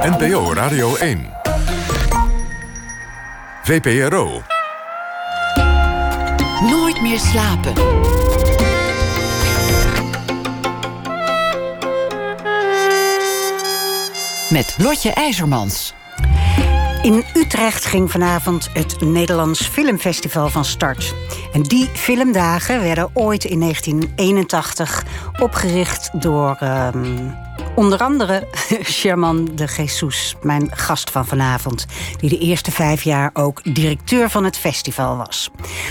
NPO Radio 1. VPRO. Nooit meer slapen. Met Lotje IJzermans. In Utrecht ging vanavond het Nederlands Filmfestival van start. En die filmdagen werden ooit in 1981 opgericht door. ehm, Onder andere Sherman de Jesus, mijn gast van vanavond, die de eerste vijf jaar ook directeur van het festival was.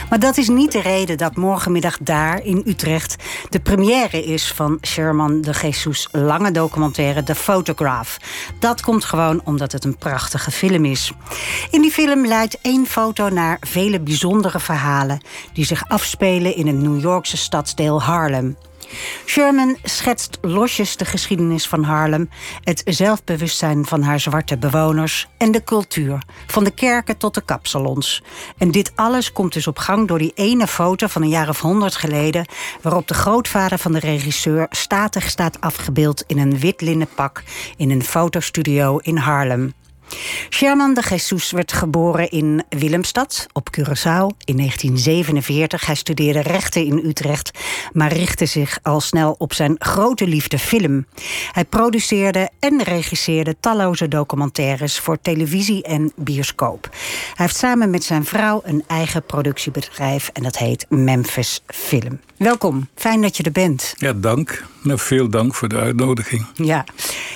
Maar dat is niet de reden dat morgenmiddag daar in Utrecht de première is van Sherman de Jesus' lange documentaire The Photograph. Dat komt gewoon omdat het een prachtige film is. In die film leidt één foto naar vele bijzondere verhalen die zich afspelen in een New Yorkse stadsdeel Harlem. Sherman schetst losjes de geschiedenis van Harlem, het zelfbewustzijn van haar zwarte bewoners en de cultuur, van de kerken tot de kapsalons. En dit alles komt dus op gang door die ene foto van een jaar of honderd geleden, waarop de grootvader van de regisseur statig staat afgebeeld in een wit linnen pak in een fotostudio in Harlem. Sherman de Jesus werd geboren in Willemstad op Curaçao in 1947. Hij studeerde rechten in Utrecht, maar richtte zich al snel op zijn grote liefde film. Hij produceerde en regisseerde talloze documentaires voor televisie en bioscoop. Hij heeft samen met zijn vrouw een eigen productiebedrijf en dat heet Memphis Film. Welkom, fijn dat je er bent. Ja, dank. Nou, veel dank voor de uitnodiging. Ja,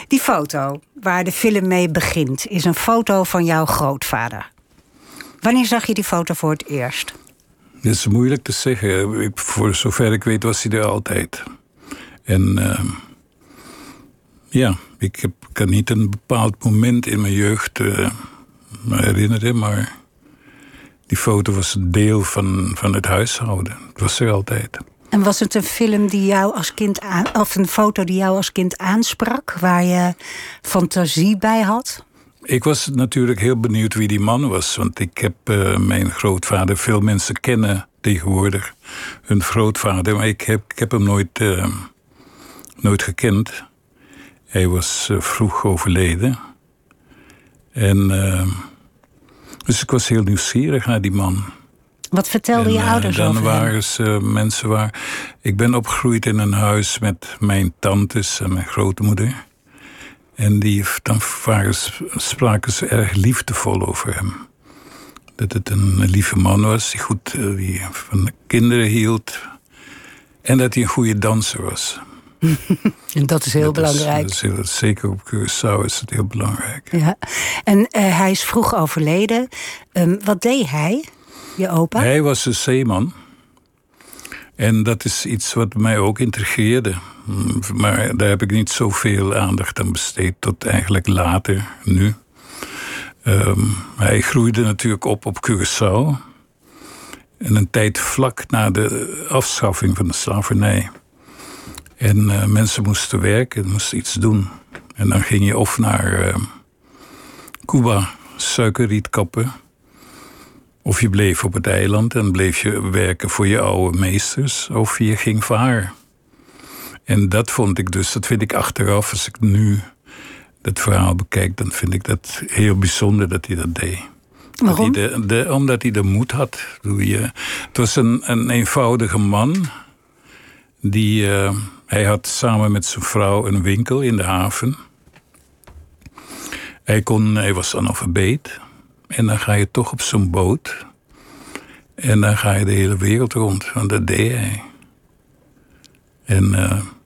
die foto waar de film mee begint is een foto van jouw grootvader. Wanneer zag je die foto voor het eerst? Dat is moeilijk te zeggen. Ik- Voor zover ik weet was hij er altijd. En ehm, ja, ik heb, kan niet een bepaald moment in mijn jeugd eh, me herinneren, maar die foto was een deel van, van het huishouden. Het was er altijd. En was het een film die jou als kind of een foto die jou als kind aansprak, waar je fantasie bij had? Ik was natuurlijk heel benieuwd wie die man was. Want ik heb eh, mijn grootvader, veel mensen kennen tegenwoordig hun grootvader. Maar ik heb, ik heb hem nooit, eh, nooit gekend. Hij was eh, vroeg overleden. En dus ik was heel nieuwsgierig naar die man. Wat vertelden je En, eh, ouders dan over hem? waren ze mensen waar. Ik ben opgegroeid in een huis met mijn tantes en mijn grootmoeder. En die, dan waren, spraken ze erg liefdevol over hem. Dat het een lieve man was, die goed eh, die van de kinderen hield. En dat hij een goede danser was. En dat is heel Dat is- belangrijk. dat is zeker op Curaçao is het heel belangrijk. Ja. En eh, hij is vroeg overleden. Ehm, wat deed hij, je opa? Hij was een zeeman. En dat is iets wat mij ook intrigeerde. Mm, Maar daar heb ik niet zoveel aandacht aan besteed tot eigenlijk later, nu. Ehm, hij groeide natuurlijk op op Curaçao. En een tijd vlak na de afschaffing van de slavernij. En eh, mensen moesten werken, moesten iets doen. En dan ging je of naar eh, Cuba suikerriet kappen... Of je bleef op het eiland en bleef je werken voor je oude meesters, of je ging varen. En dat vond ik dus, dat vind ik achteraf, als ik nu het verhaal bekijk, dan vind ik dat heel bijzonder dat hij dat deed. Waarom? Dat hij de, de, omdat hij de moed had. Doe je, het was een, een eenvoudige man. Die, eh, hij had samen met zijn vrouw een winkel in de haven. Hij, kon, hij was analfabeet. En dan ga je toch op zo'n boot. En dan ga je de hele wereld rond. Want dat deed hij. En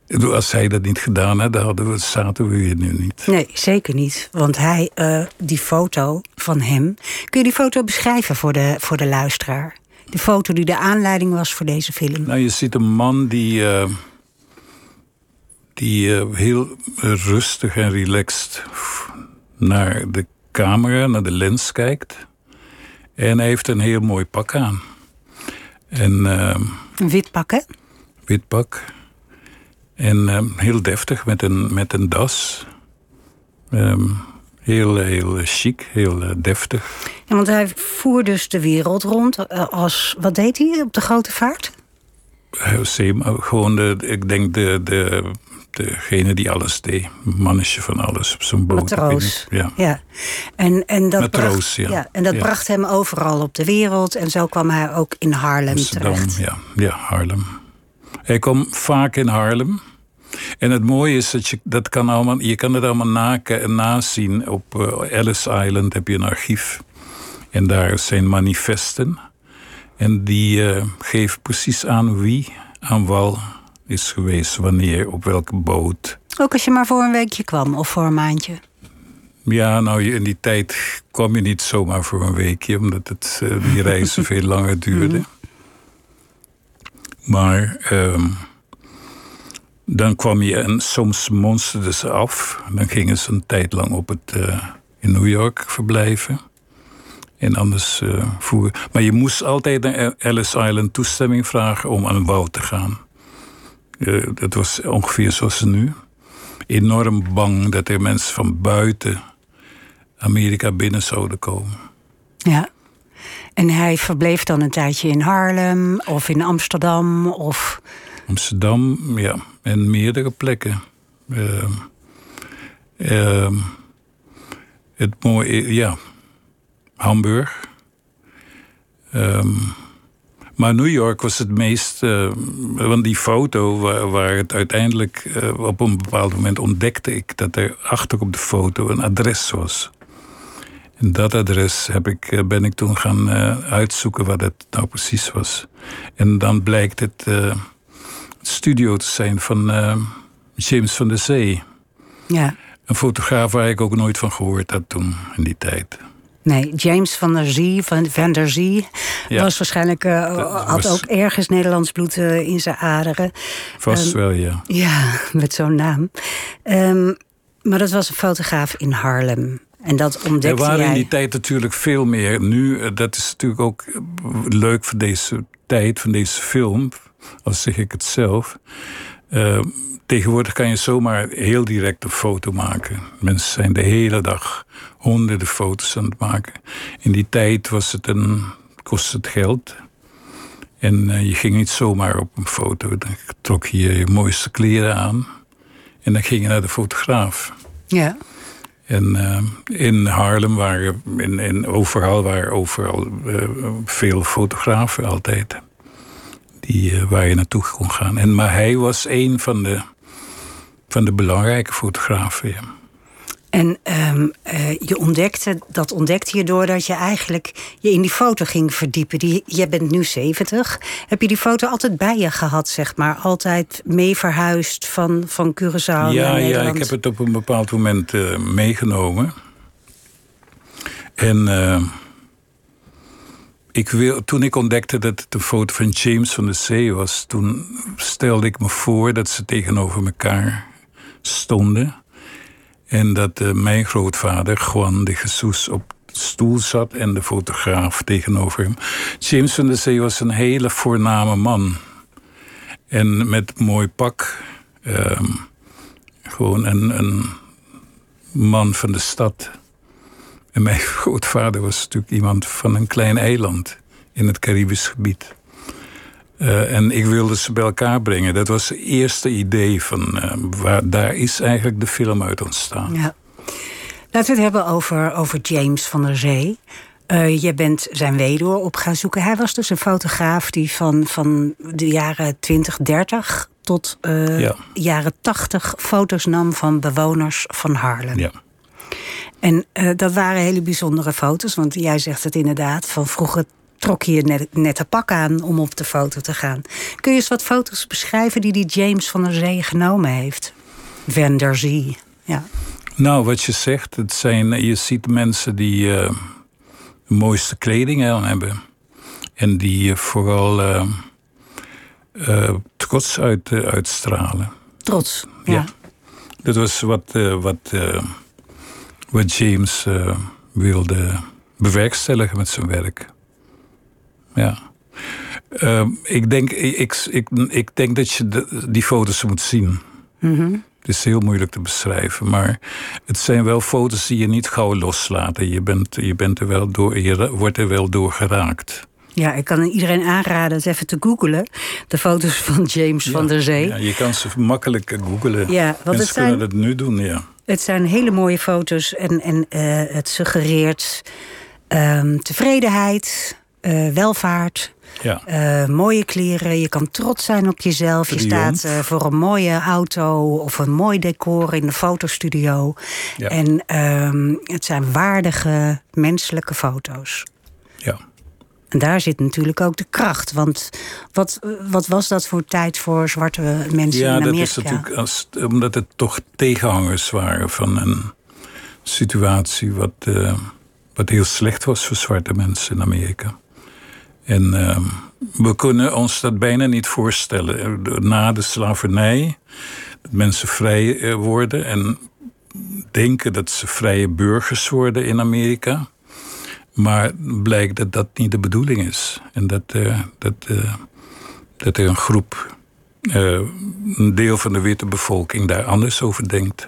eh, als hij dat niet gedaan had, dan hadden we, zaten we hier nu niet. Nee, zeker niet. Want hij, eh, die foto van hem. Kun je die foto beschrijven voor de, voor de luisteraar? De foto die de aanleiding was voor deze film. Nou, je ziet een man die, eh, die heel rustig en relaxed naar de camera, naar de lens kijkt. En hij heeft een heel mooi pak aan. En eh, Een wit pak, hè? wit pak. En eh, heel deftig met een, met een das. Ehm, heel, heel chic, heel eh, deftig. Ja, want hij voer dus de wereld rond eh, als... Wat deed hij op de grote vaart? Zeem- gewoon de, ik denk de, de degene die alles deed. Mannetje van alles op zo'n boot. Matroos. Ja. Ja. En, en dat, Matroos, bracht, ja. en dat Ja. bracht hem overal op de wereld. En zo kwam hij ook in Haarlem Amsterdam, terecht. ja, ja, Haarlem. Hij kwam vaak in Haarlem. En het mooie is dat je dat kan allemaal, je kan het allemaal na, nazien. Op eh, Ellis Island heb je een archief. En daar zijn manifesten. En die eh, geven precies aan wie aan wal is geweest, wanneer, op welke boot. Ook als je maar voor een weekje kwam of voor een maandje. Ja, nou, je- in die tijd kwam je niet zomaar voor een weekje, omdat het, eh, die reizen veel langer duurden. Maar ehm, dan kwam je en soms monsterden ze af. Dan gingen ze een tijd lang op het, eh, in New York verblijven. En anders eh voeren. Maar je moest altijd naar Ellis Island toestemming vragen om aan wal te gaan. Eh, dat was ongeveer zoals nu. Enorm bang dat er mensen van buiten Amerika binnen zouden komen. Ja. En hij verbleef dan een tijdje in Haarlem of in Amsterdam of... Amsterdam, ja, en meerdere plekken. Ehm, ehm, het mooie, ja, Hamburg. Ehm, maar New York was het meest, eh, want die foto waar, waar het uiteindelijk eh, op een bepaald moment ontdekte ik dat er achter op de foto een adres was. En dat adres heb ik, eh, ben ik toen gaan uitzoeken wat het nou precies was. En dan blijkt het studio te zijn van James van der Zee. Ja. Een fotograaf waar ik ook nooit van gehoord had toen, in die tijd. Nee, James van der Zee, van Van der Zee, Ja. was waarschijnlijk, eh, had was- ook ergens Nederlands bloed eh, in zijn aderen. Vast Ehm, wel, ja. Ja, met zo'n naam. Ehm, maar dat was een fotograaf in Haarlem. En dat Er ontdekte waren jij. in die tijd natuurlijk veel meer. Nu, eh, dat is natuurlijk ook leuk voor deze tijd, van deze film. Al zeg ik het zelf. Eh, tegenwoordig kan je zomaar heel direct een foto maken. Mensen zijn de hele dag honderden foto's aan het maken. In die tijd was het een, kostte het geld. En eh, je ging niet zomaar op een foto. Dan trok je je mooiste kleren aan. En dan ging je naar de fotograaf. Ja. En eh, in Haarlem waren, en, en overal waren overal eh, veel fotografen altijd. Die, waar je naartoe kon gaan. En, maar hij was een van de, van de belangrijke fotografen. ja. En ehm, eh, je ontdekte, dat ontdekte je doordat je eigenlijk je in die foto ging verdiepen. Die, jij bent nu 70. Heb je die foto altijd bij je gehad, zeg maar? Altijd mee verhuisd van, van Curaçao naar ja, Nederland? ja, ik heb het op een bepaald moment eh, meegenomen. En eh, ik wil, toen ik ontdekte dat het een foto van James van de Zee was, toen stelde ik me voor dat ze tegenover elkaar stonden. En dat eh, mijn grootvader, Juan de Jesus, op stoel zat en de fotograaf tegenover hem. James van de Zee was een hele voorname man. En met mooi pak. ehm, gewoon een, een man van de stad. En mijn grootvader was natuurlijk iemand van een klein eiland in het Caribisch gebied. Eh, en ik wilde ze bij elkaar brengen. Dat was het eerste idee van eh, waar, daar is eigenlijk de film uit ontstaan. Ja. Laten we het hebben over, over James van der Zee. Eh, je bent zijn weduwe op gaan zoeken. Hij was dus een fotograaf die van, van de jaren 20, 30 tot Ja. jaren 80 foto's nam van bewoners van Haarlem. Ja. En dat waren hele bijzondere foto's, want jij zegt het inderdaad. Van vroeger trok je je net, net een pak aan om op de foto te gaan. Kun je eens wat foto's beschrijven die die James van der Zee genomen heeft? Van der Zee, ja. Nou, wat je zegt, het zijn, je ziet mensen die eh, de mooiste kleding aan hebben. En die eh, vooral eh, trots uit, uitstralen. Trots. Ja. Ja. Dat was wat, wat, wat James wilde bewerkstelligen met zijn werk. Ja. Ehm, ik, denk, ik, ik, ik denk dat je de- die foto's moet zien. Het is heel moeilijk te beschrijven, maar het zijn wel foto's die je niet gauw loslaten. Je, bent, je, bent er wel door, je wordt er wel door geraakt. Ja, ik kan iedereen aanraden het even te googelen. De foto's van James van der Zee. Ja, je kan ze makkelijk googelen. Ja, want en het ze zijn- kunnen het nu doen, ja. Het zijn hele mooie foto's en, en eh, het suggereert ehm, tevredenheid, eh, welvaart, ja. eh, mooie kleren. Je kan trots zijn op jezelf. Je staat eh, voor een mooie auto of een mooi decor in de fotostudio. Ja. En ehm, het zijn waardige menselijke foto's. ja. En daar zit natuurlijk ook de kracht. Want wat, wat was dat voor tijd voor zwarte mensen Ja, in dat Amerika? is natuurlijk als, omdat het toch tegenhangers waren van een situatie wat, wat heel slecht was voor zwarte mensen in Amerika. En eh, we kunnen ons dat bijna niet voorstellen. Na de slavernij, dat mensen vrij eh, worden en denken dat ze vrije burgers worden in Amerika. Maar blijkt dat dat niet de bedoeling is. En dat, eh, dat, eh, dat er een groep een deel van de witte bevolking daar anders over denkt.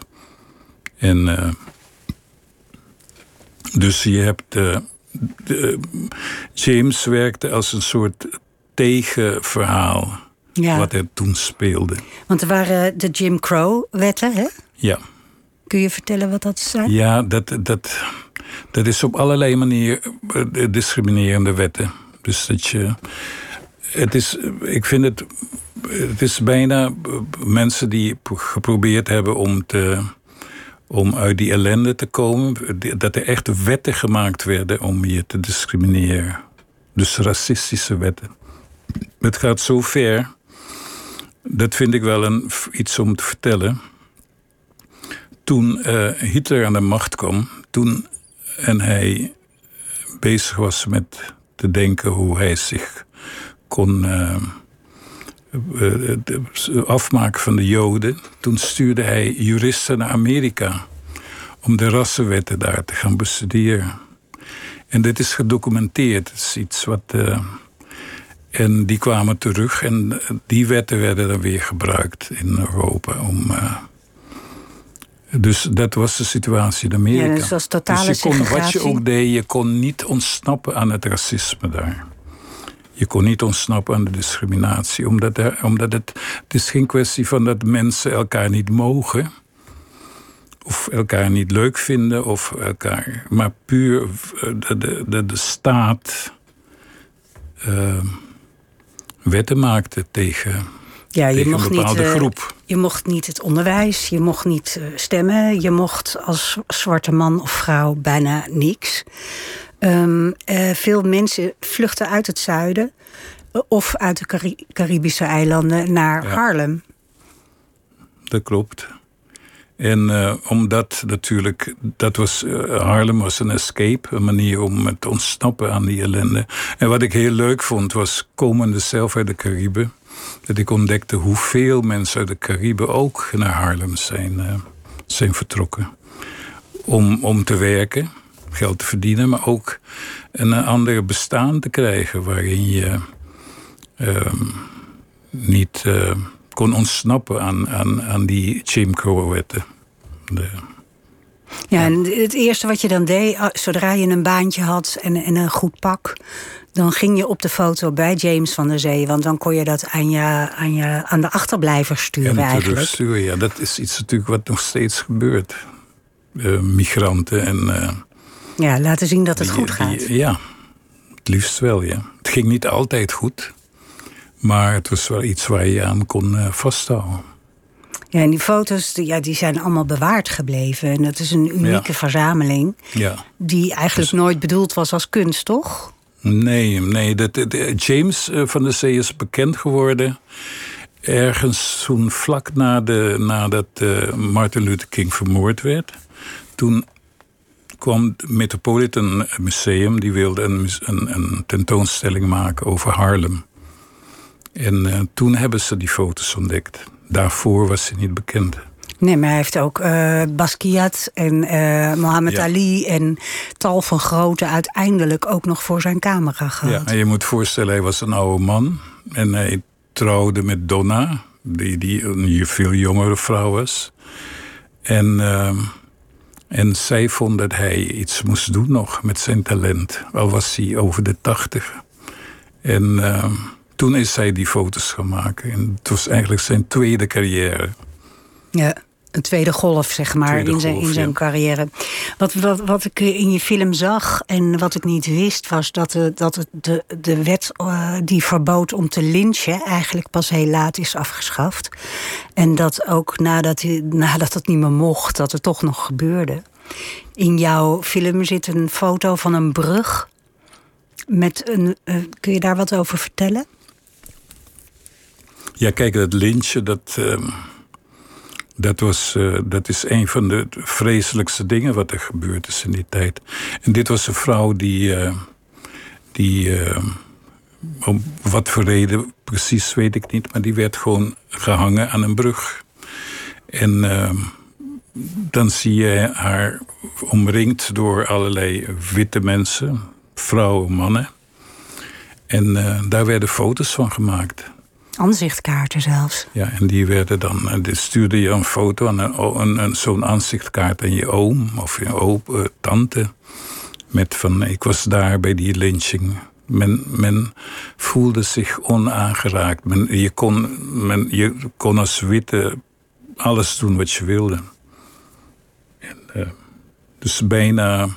En dus je hebt. Eh, de, James werkte als een soort tegenverhaal. Ja. Wat er toen speelde. Want er waren de Jim Crow-wetten, hè? Ja, Kun je vertellen wat dat zijn? ja dat, dat, dat is op allerlei manieren eh, discriminerende wetten. Dus dat je. Het is, ik vind het. Het is bijna eh, mensen die geprobeerd hebben om te. Om uit die ellende te komen, dat er echt wetten gemaakt werden om je te discrimineren. Dus racistische wetten. Het gaat zo ver. Dat vind ik wel een, iets om te vertellen. Toen eh, Hitler aan de macht kwam, toen en hij bezig was met te denken hoe hij zich kon eh, eh, de- afmaken van de Joden, toen stuurde hij juristen naar Amerika om de rassenwetten daar te gaan bestuderen. En dit is gedocumenteerd. Het is iets wat. eh, en die kwamen terug en die wetten werden dan weer gebruikt in Europa om. eh, dus dat was de situatie in Amerika. Ja, dus was totale Dus je kon, wat je ook deed, je kon niet ontsnappen aan het racisme daar. Je kon niet ontsnappen aan de discriminatie. Omdat, er, omdat het, het is geen kwestie van dat mensen elkaar niet mogen. Of elkaar niet leuk vinden. Of elkaar, maar puur eh, de, de, de, de staat eh, wetten maakte tegen, Ja, je tegen mocht een niet, bepaalde eh, groep. Je mocht niet het onderwijs, je mocht niet stemmen, je mocht als zwarte man of vrouw bijna niks. Ehm, eh, veel mensen vluchten uit het zuiden eh, of uit de Cari- Caribische eilanden naar Ja. Harlem. Dat klopt. En eh, omdat natuurlijk, dat was, Harlem was een escape, een manier om te ontsnappen aan die ellende. En wat ik heel leuk vond, was komende zelf uit de Cariben, dat ik ontdekte hoeveel mensen uit de Cariben ook naar Harlem zijn, zijn vertrokken. Om, om te werken, geld te verdienen, maar ook een andere bestaan te krijgen waarin je ehm, niet eh, kon ontsnappen aan, aan, aan die Jim Crow-wetten. Ja, en het eerste wat je dan deed, ah, zodra je een baantje had en, en een goed pak, dan ging je op de foto bij James van der Zee. Want dan kon je dat aan, je, aan, je, aan de achterblijver sturen en eigenlijk. terugsturen, ja, dat is iets natuurlijk wat nog steeds gebeurt. Eh, migranten en... eh, Ja, laten zien dat het die- goed die- gaat. ja, het liefst wel, ja. Het ging niet altijd goed. Maar het was wel iets waar je aan kon eh, vasthouden. Ja, en die foto's die, ja, die zijn allemaal bewaard gebleven. En dat is een unieke Ja. verzameling. Ja. Die eigenlijk Dus- nooit bedoeld was als kunst, toch? Nee, nee. Dat, dat- James eh, van der Zee is bekend geworden. Ergens toen vlak na de, nadat eh, Martin Luther King vermoord werd. Toen kwam het Metropolitan Museum. Die wilde een, een, een tentoonstelling maken over Harlem. En eh, toen hebben ze die foto's ontdekt. Daarvoor was hij niet bekend. Nee, maar hij heeft ook eh, Basquiat en eh Mohammed Ja. Ali... en tal van grote uiteindelijk ook nog voor zijn camera Ja, gehad. en je moet voorstellen, hij was een oude man. En hij trouwde met Donna, die, die een veel jongere vrouw was. En, ehm, en zij vond dat hij iets moest doen nog met zijn talent. Al was hij over de tachtig. En ehm, toen is hij die foto's gaan maken. En het was eigenlijk zijn tweede carrière. Ja, een tweede golf, zeg maar, Tweede in zijn, golf, in zijn ja. carrière. Wat, wat, wat ik in je film zag en wat ik niet wist... was dat, de, dat het de, de wet eh, die verbood om te lynchen... eigenlijk pas heel laat is afgeschaft. En dat ook nadat, hij- nadat het niet meer mocht, dat het toch nog gebeurde. In jouw film zit een foto van een brug... Met een, eh, kun je daar wat over vertellen? Ja, kijk, dat lynchen, dat, ehm, dat, was, eh, dat is een van de vreselijkste dingen wat er gebeurd is in die tijd. En dit was een vrouw die, eh, die eh, om wat voor reden precies weet ik niet, maar die werd gewoon gehangen aan een brug. En ehm, dan zie je haar omringd door allerlei witte mensen, vrouwen, mannen. En daar werden foto's van gemaakt. Aanzichtkaarten zelfs. Ja, en die werden dan, en die stuurde je een foto aan een, een, een, zo'n aanzichtkaart aan je oom of je oom, eh, tante. Met van, ik was daar bij die lynching. Men, men voelde zich onaangeraakt. Men, je, kon, men, je kon als witte alles doen wat je wilde. En, eh, dus bijna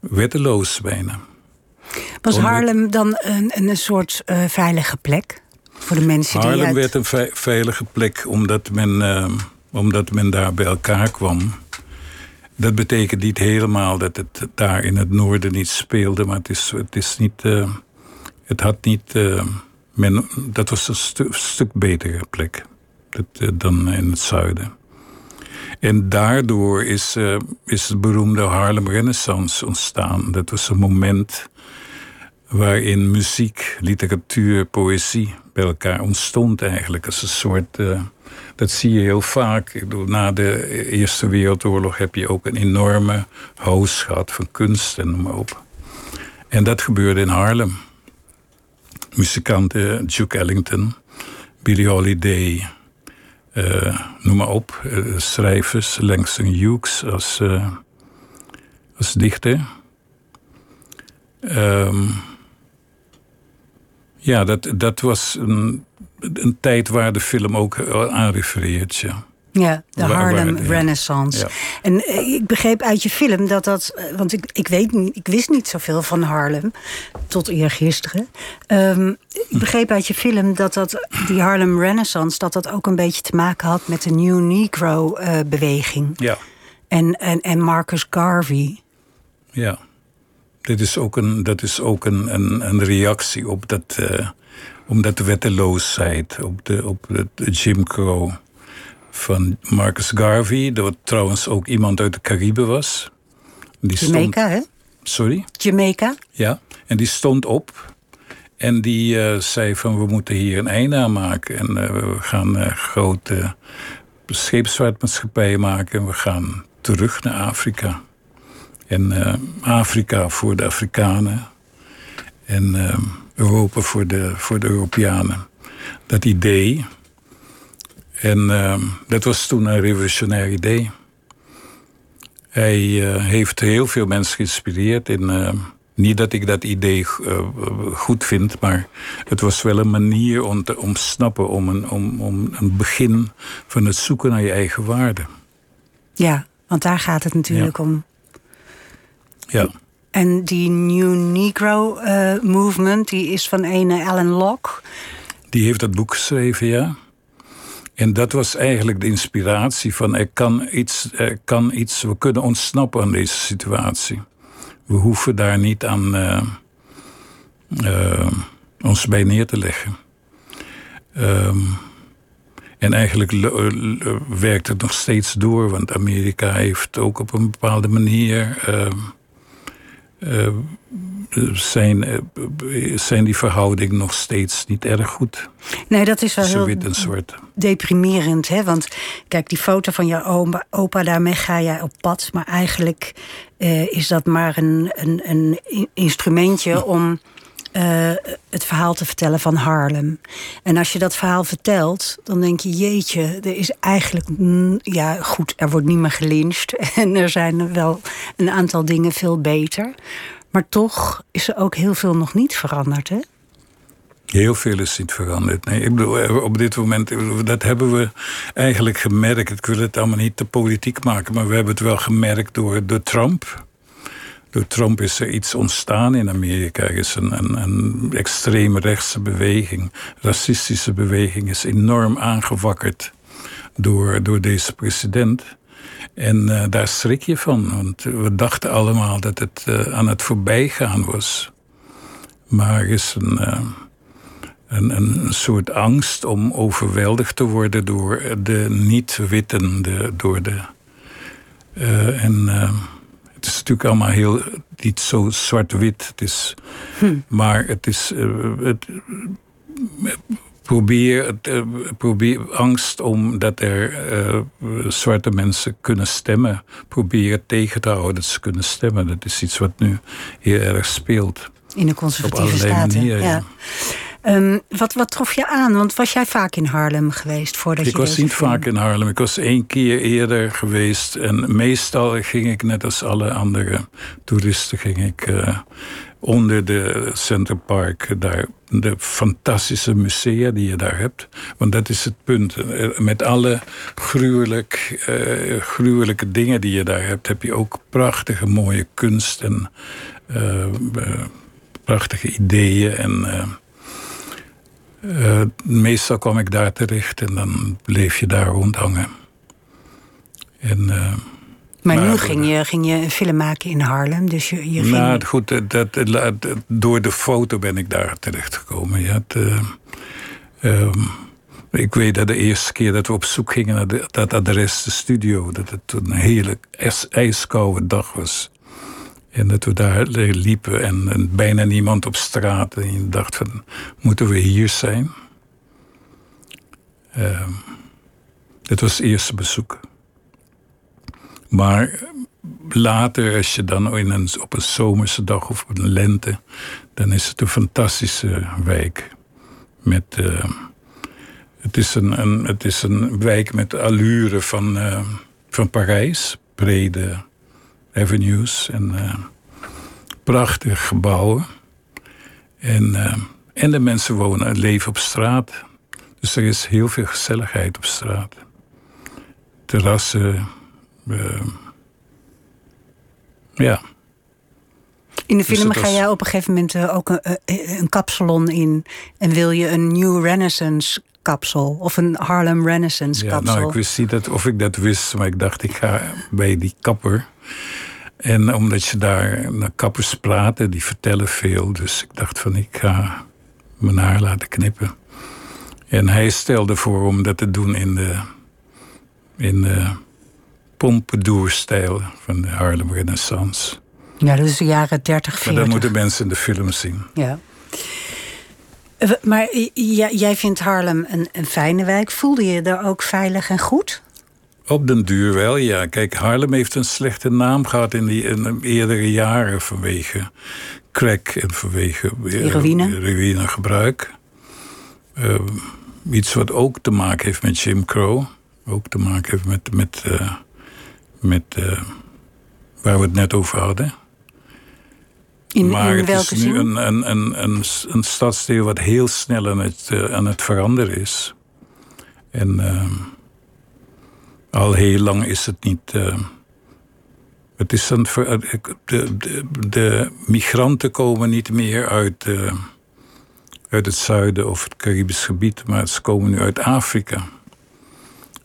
wetteloos bijna. Was Om- Haarlem dan een, een soort eh, veilige plek? Voor de mensen die Haarlem uit... werd een vei- veilige plek omdat men, eh, omdat men daar bij elkaar kwam. Dat betekent niet helemaal dat het daar in het noorden niet speelde, maar het is, het is niet. eh, het had niet. eh, men, dat was een stu- stuk betere plek dat, eh, dan in het zuiden. En daardoor is, eh, is de beroemde Harlem Renaissance ontstaan. Dat was een moment waarin muziek, literatuur, poëzie bij elkaar ontstond eigenlijk. Als een soort, eh, dat zie je heel vaak. Na de Eerste Wereldoorlog heb je ook een enorme hoos gehad van kunst en noem maar op. En dat gebeurde in Haarlem. Muzikanten, Duke Ellington, Billie Holiday, eh, noem maar op. Eh, schrijvers, Langston Hughes als, als dichter. Ehm, ja, dat, dat was een, een tijd waar de film ook aan refereert. Ja. Ja, de Harlem. Renaissance. Ja. En eh, ik begreep uit je film dat dat... eh, Want ik, ik, weet niet, ik wist niet zoveel van Harlem. Tot eergisteren. Ehm ik begreep uit je film dat, dat die Harlem Renaissance... dat dat ook een beetje te maken had met de New Negro-beweging. Ja, en, en, en Marcus Garvey. ja. Dit is ook een, dat is ook een, een, een reactie op dat, eh op dat wetteloosheid, op de, op de, de Jim Crow van Marcus Garvey. Dat trouwens ook iemand uit de Cariben was. Die stond- Jamaica, hè? Sorry? Jamaica. Ja, en die stond op en die eh, zei van we moeten hier een einde aan maken. En eh, we gaan grote scheepsvaartmaatschappijen maken en we gaan terug naar Afrika. En eh, Afrika voor de Afrikanen en eh, Europa voor de, voor de Europeanen. Dat idee. En eh, dat was toen een revolutionair idee. Hij eh, heeft heel veel mensen geïnspireerd. In, eh, niet dat ik dat idee eh, goed vind, maar het was wel een manier om te ontsnappen, om een, om, om een begin van het zoeken naar je eigen waarde. Ja, want daar gaat het natuurlijk om. Ja, En die New Negro eh, movement, die is van ene Alan Locke. die heeft dat boek geschreven, ja. En dat was eigenlijk de inspiratie van er kan iets, er kan iets, we kunnen ontsnappen aan deze situatie. We hoeven daar niet aan eh, eh, ons bij neer te leggen. Ehm, en eigenlijk werkt het nog steeds door, want Amerika heeft ook op een bepaalde manier. ehm, eh, zijn, eh, zijn die verhoudingen nog steeds niet erg goed. Nee, dat is wel heel wit en zwart. deprimerend. Hè? Want kijk, die foto van jouw opa, opa daarmee ga jij op pad. Maar eigenlijk eh, is dat maar een, een, een in- instrumentje om eh, het verhaal te vertellen van Harlem. En als je dat verhaal vertelt, dan denk je: jeetje, er is eigenlijk. Ja, goed, er wordt niet meer gelyncht. En er zijn wel een aantal dingen veel beter. Maar toch is er ook heel veel nog niet veranderd, hè? Heel veel is niet veranderd. Nee, ik bedoel, eh, op dit moment, dat hebben we eigenlijk gemerkt. Ik wil het allemaal niet te politiek maken, maar we hebben het wel gemerkt door, door Trump. Door Trump is er iets ontstaan in Amerika. Er is een, een, een extreme rechtse beweging, racistische beweging, is enorm aangewakkerd door, door deze president. En uh, daar schrik je van, want we dachten allemaal dat het uh, aan het voorbijgaan was. Maar er is een, uh, een, een soort angst om overweldigd te worden door de niet-witten, door de. en het is natuurlijk allemaal heel niet zo zwart-wit. Het is, hm. Maar het is. het, probeer, uh, probeer angst omdat er uh, zwarte mensen kunnen stemmen. Probeer tegen te houden dat ze kunnen stemmen. Dat is iets wat nu heel erg speelt. In de conservatieve staten. Manieren, ja. Um, wat, wat trof je aan? Want was jij vaak in Haarlem geweest voordat ik je was niet vaak in Haarlem. Ik was één keer eerder geweest. En meestal ging ik net als alle andere toeristen... ging ik uh, onder de Center Park daar de fantastische musea die je daar hebt. Want dat is het punt. Eh, met alle gruwelijk, uh, gruwelijke dingen die je daar hebt, heb je ook prachtige mooie kunst en uh, prachtige ideeën. En meestal kwam ik daar terecht en dan bleef je daar rondhangen. En maar, nu ging je, ging je een film maken in Harlem. Dus je, je ging... Nou, goed, dat, dat, door de foto ben ik daar terechtgekomen. Ja, het, uh, um, ik weet dat de eerste keer dat we op zoek gingen naar de, dat adres, de studio, dat het een hele ijskoude dag was. En dat we daar liepen en, bijna niemand op straat. En je dacht van, moeten we hier zijn? Uh, dat was het eerste bezoek. Maar later, als je dan in een, op een zomerse dag of op een lente, dan is het een fantastische wijk. Met, uh, het, is een, het is een wijk met allure van, uh, van Parijs. Brede avenues en uh, prachtige gebouwen. En, en de mensen wonen, leven op straat. Dus er is heel veel gezelligheid op straat. Terrassen, uh, ja. In de dus film ga jij op een gegeven moment ook een, een kapsalon in. En wil je een New Renaissance kapsel of een Harlem Renaissance ja, kapsel? Nou, ik wist niet dat, of ik dat wist, maar ik dacht ik ga bij die kapper. En omdat je daar naar kappers praten, die vertellen veel. Dus ik dacht van ik ga mijn haar laten knippen. En hij stelde voor om dat te doen in de, in de Pompadour-stijl van de Harlem Renaissance. Ja, dat is de jaren 30, 40. Maar dat moeten mensen in de film zien. Ja. Eh, maar jij vindt Harlem een, een fijne wijk. Voelde je daar ook veilig en goed? Op den duur wel, ja. Kijk, Harlem heeft een slechte naam gehad in die in eerdere jaren vanwege crack en vanwege heroïne gebruik. Uh, iets wat ook te maken heeft met Jim Crow. Ook te maken heeft met, met uh, met, waar we het net over hadden. In, maar in het is nu een, een, een, een, een stadsdeel wat heel snel aan het, uh, aan het veranderen is. En uh, al heel lang is het niet. het is een, de, de, de, migranten komen niet meer uit, uit het zuiden of het Caribisch gebied, maar ze komen nu uit Afrika.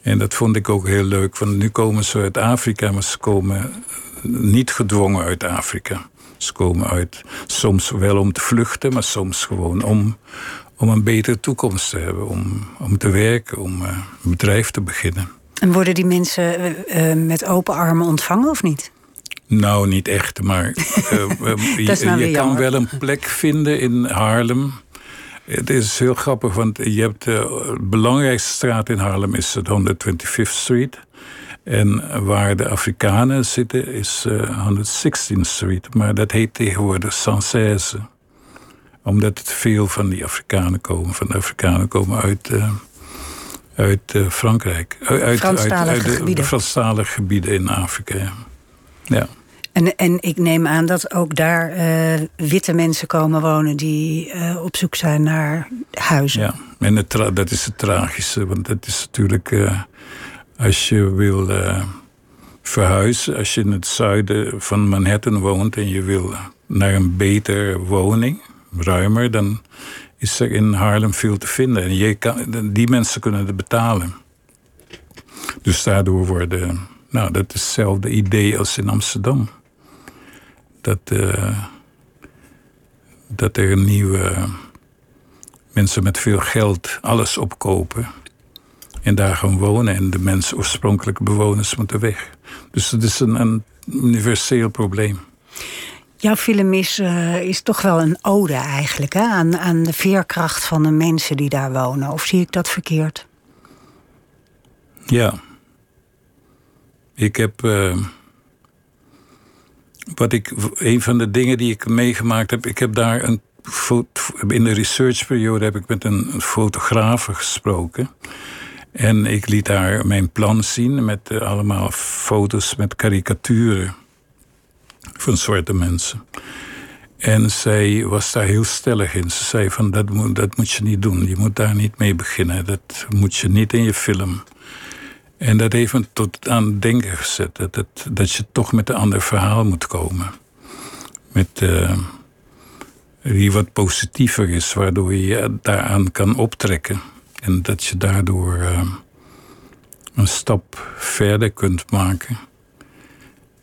En dat vond ik ook heel leuk, want nu komen ze uit Afrika, maar ze komen niet gedwongen uit Afrika. Ze komen uit soms wel om te vluchten, maar soms gewoon om, om een betere toekomst te hebben, om, om te werken, om uh, een bedrijf te beginnen. En worden die mensen uh, met open armen ontvangen of niet? Nou, niet echt, maar je, je kan wel een plek vinden in Haarlem het is heel grappig, want je hebt eh, de belangrijkste straat in Harlem is het 125th Street. En waar de Afrikanen zitten is uh, eh, 116th Street. Maar dat heet tegenwoordig Sancerre. Omdat het veel van die Afrikanen komen. Van de Afrikanen komen uit, uh, uit uh, Frankrijk. Uit, uit, uit, uit de, de Franstalige gebieden in Afrika. Ja. ja. En, en ik neem aan dat ook daar eh, witte mensen komen wonen die op zoek zijn naar huizen. Ja, en het dat is het tragische. Want dat is natuurlijk, als je wil verhuizen, als je in het zuiden van Manhattan woont en je wil naar een betere woning, ruimer, dan is er in Haarlem veel te vinden. En die mensen kunnen het betalen. Dus daardoor worden. Nou, dat is hetzelfde idee als in Amsterdam. Dat, uh, dat er nieuwe mensen met veel geld alles opkopen. En daar gaan wonen. En de mensen, oorspronkelijke bewoners, moeten weg. Dus dat is een, een universeel probleem. Jouw film is, uh, is toch wel een ode eigenlijk hè? Aan, aan de veerkracht van de mensen die daar wonen. Of zie ik dat verkeerd? Ja. Ik heb. Uh, wat ik, een van de dingen die ik meegemaakt heb. Ik heb daar een. In de researchperiode heb ik met een fotograaf gesproken. En ik liet haar mijn plan zien met uh, allemaal foto's met karikaturen van zwarte mensen. En zij was daar heel stellig in. Ze zei van dat moet, dat moet je niet doen. Je moet daar niet mee beginnen. Dat moet je niet in je film. En dat heeft me tot aan het denken gezet. Dat, dat, dat je toch met een ander verhaal moet komen. Met, die wat positiever is. Waardoor je daaraan kan optrekken. En dat je daardoor uh, een stap verder kunt maken.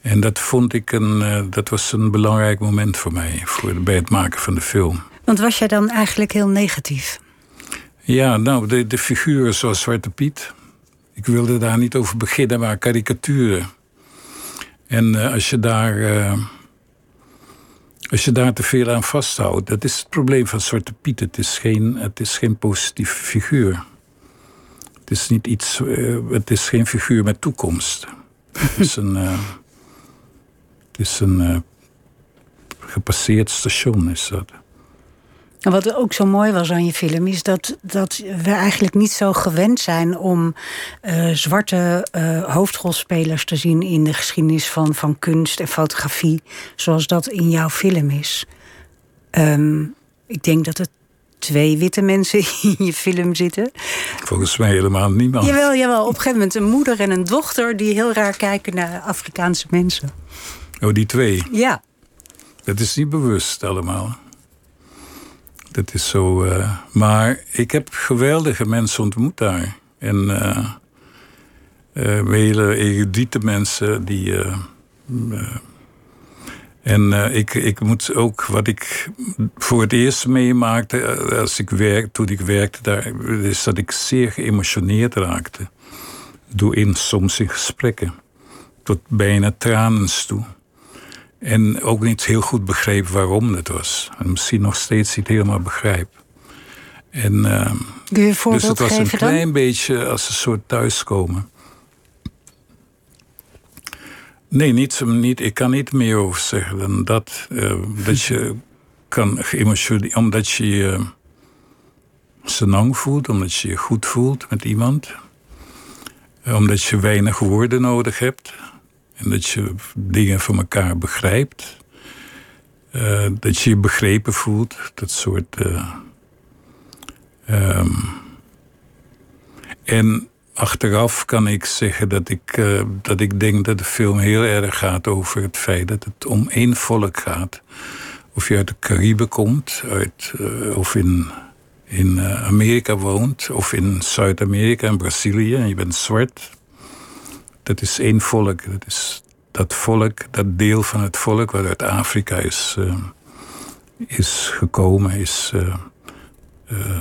En dat vond ik een, uh, dat was een belangrijk moment voor mij, voor, bij het maken van de film. Want was jij dan eigenlijk heel negatief? Ja, nou, de, de figuren zoals Zwarte Piet. Ik wilde daar niet over beginnen, maar karikaturen. En uh, als je daar. Als je daar te veel aan vasthoudt, dat is het probleem van Zwarte Piet. Het is geen, het is geen positieve figuur. Het is niet iets. het is geen figuur met toekomst. Het is een. Het is een uh, gepasseerd station, is dat. En wat ook zo mooi was aan je film, is dat, dat we eigenlijk niet zo gewend zijn om uh, zwarte uh, hoofdrolspelers te zien in de geschiedenis van, van kunst en fotografie, zoals dat in jouw film is. Um, ik denk dat het twee witte mensen in je film zitten. Volgens mij helemaal niemand. Jawel, jawel. Op een gegeven moment een moeder en een dochter die heel raar kijken naar Afrikaanse mensen. Oh, die twee? Ja. Dat is niet bewust allemaal. Dat is zo. Uh, maar ik heb geweldige mensen ontmoet daar. En uh, uh, hele erudite mensen die. en ik, ik moet ook, wat ik voor het eerst meemaakte als ik werk, toen ik werkte daar, is dat ik zeer geëmotioneerd raakte. Door in, soms in gesprekken. Tot bijna tranens toe. En ook niet heel goed begreep waarom het was. En misschien nog steeds niet helemaal begrijp. En, uh, dus het was een klein dan? beetje als een soort thuiskomen. Nee, niet, niet, ik kan niet meer over zeggen dan dat. Uh, dat je kan geëmotioneerd... Omdat je je senang voelt, omdat je je goed voelt met iemand. Omdat je weinig woorden nodig hebt. En dat je dingen van elkaar begrijpt. Uh, dat je je begrepen voelt. Dat soort. Uh, um, en achteraf kan ik zeggen dat ik, uh, dat ik denk dat de film heel erg gaat over het feit dat het om één volk gaat. Of je uit de Cariben komt, uit, of in, in Amerika woont, of in Zuid-Amerika en Brazilië en je bent zwart dat is één volk. Dat is dat volk, dat deel van het volk wat uit Afrika is, uh, is gekomen, is uh, uh,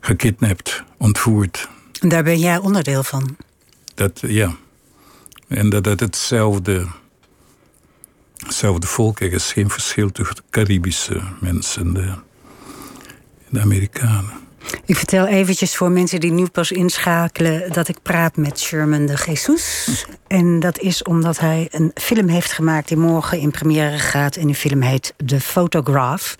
gekidnapt, ontvoerd. En daar ben jij onderdeel van? Dat, ja. En dat het hetzelfde, hetzelfde volk is. Er is geen verschil tussen de Caribische mensen en de, de Amerikanen. Ik vertel eventjes voor mensen die nu pas inschakelen dat ik praat met Sherman de Jesus. En dat is omdat hij een film heeft gemaakt die morgen in première gaat. En die film heet The Photograph.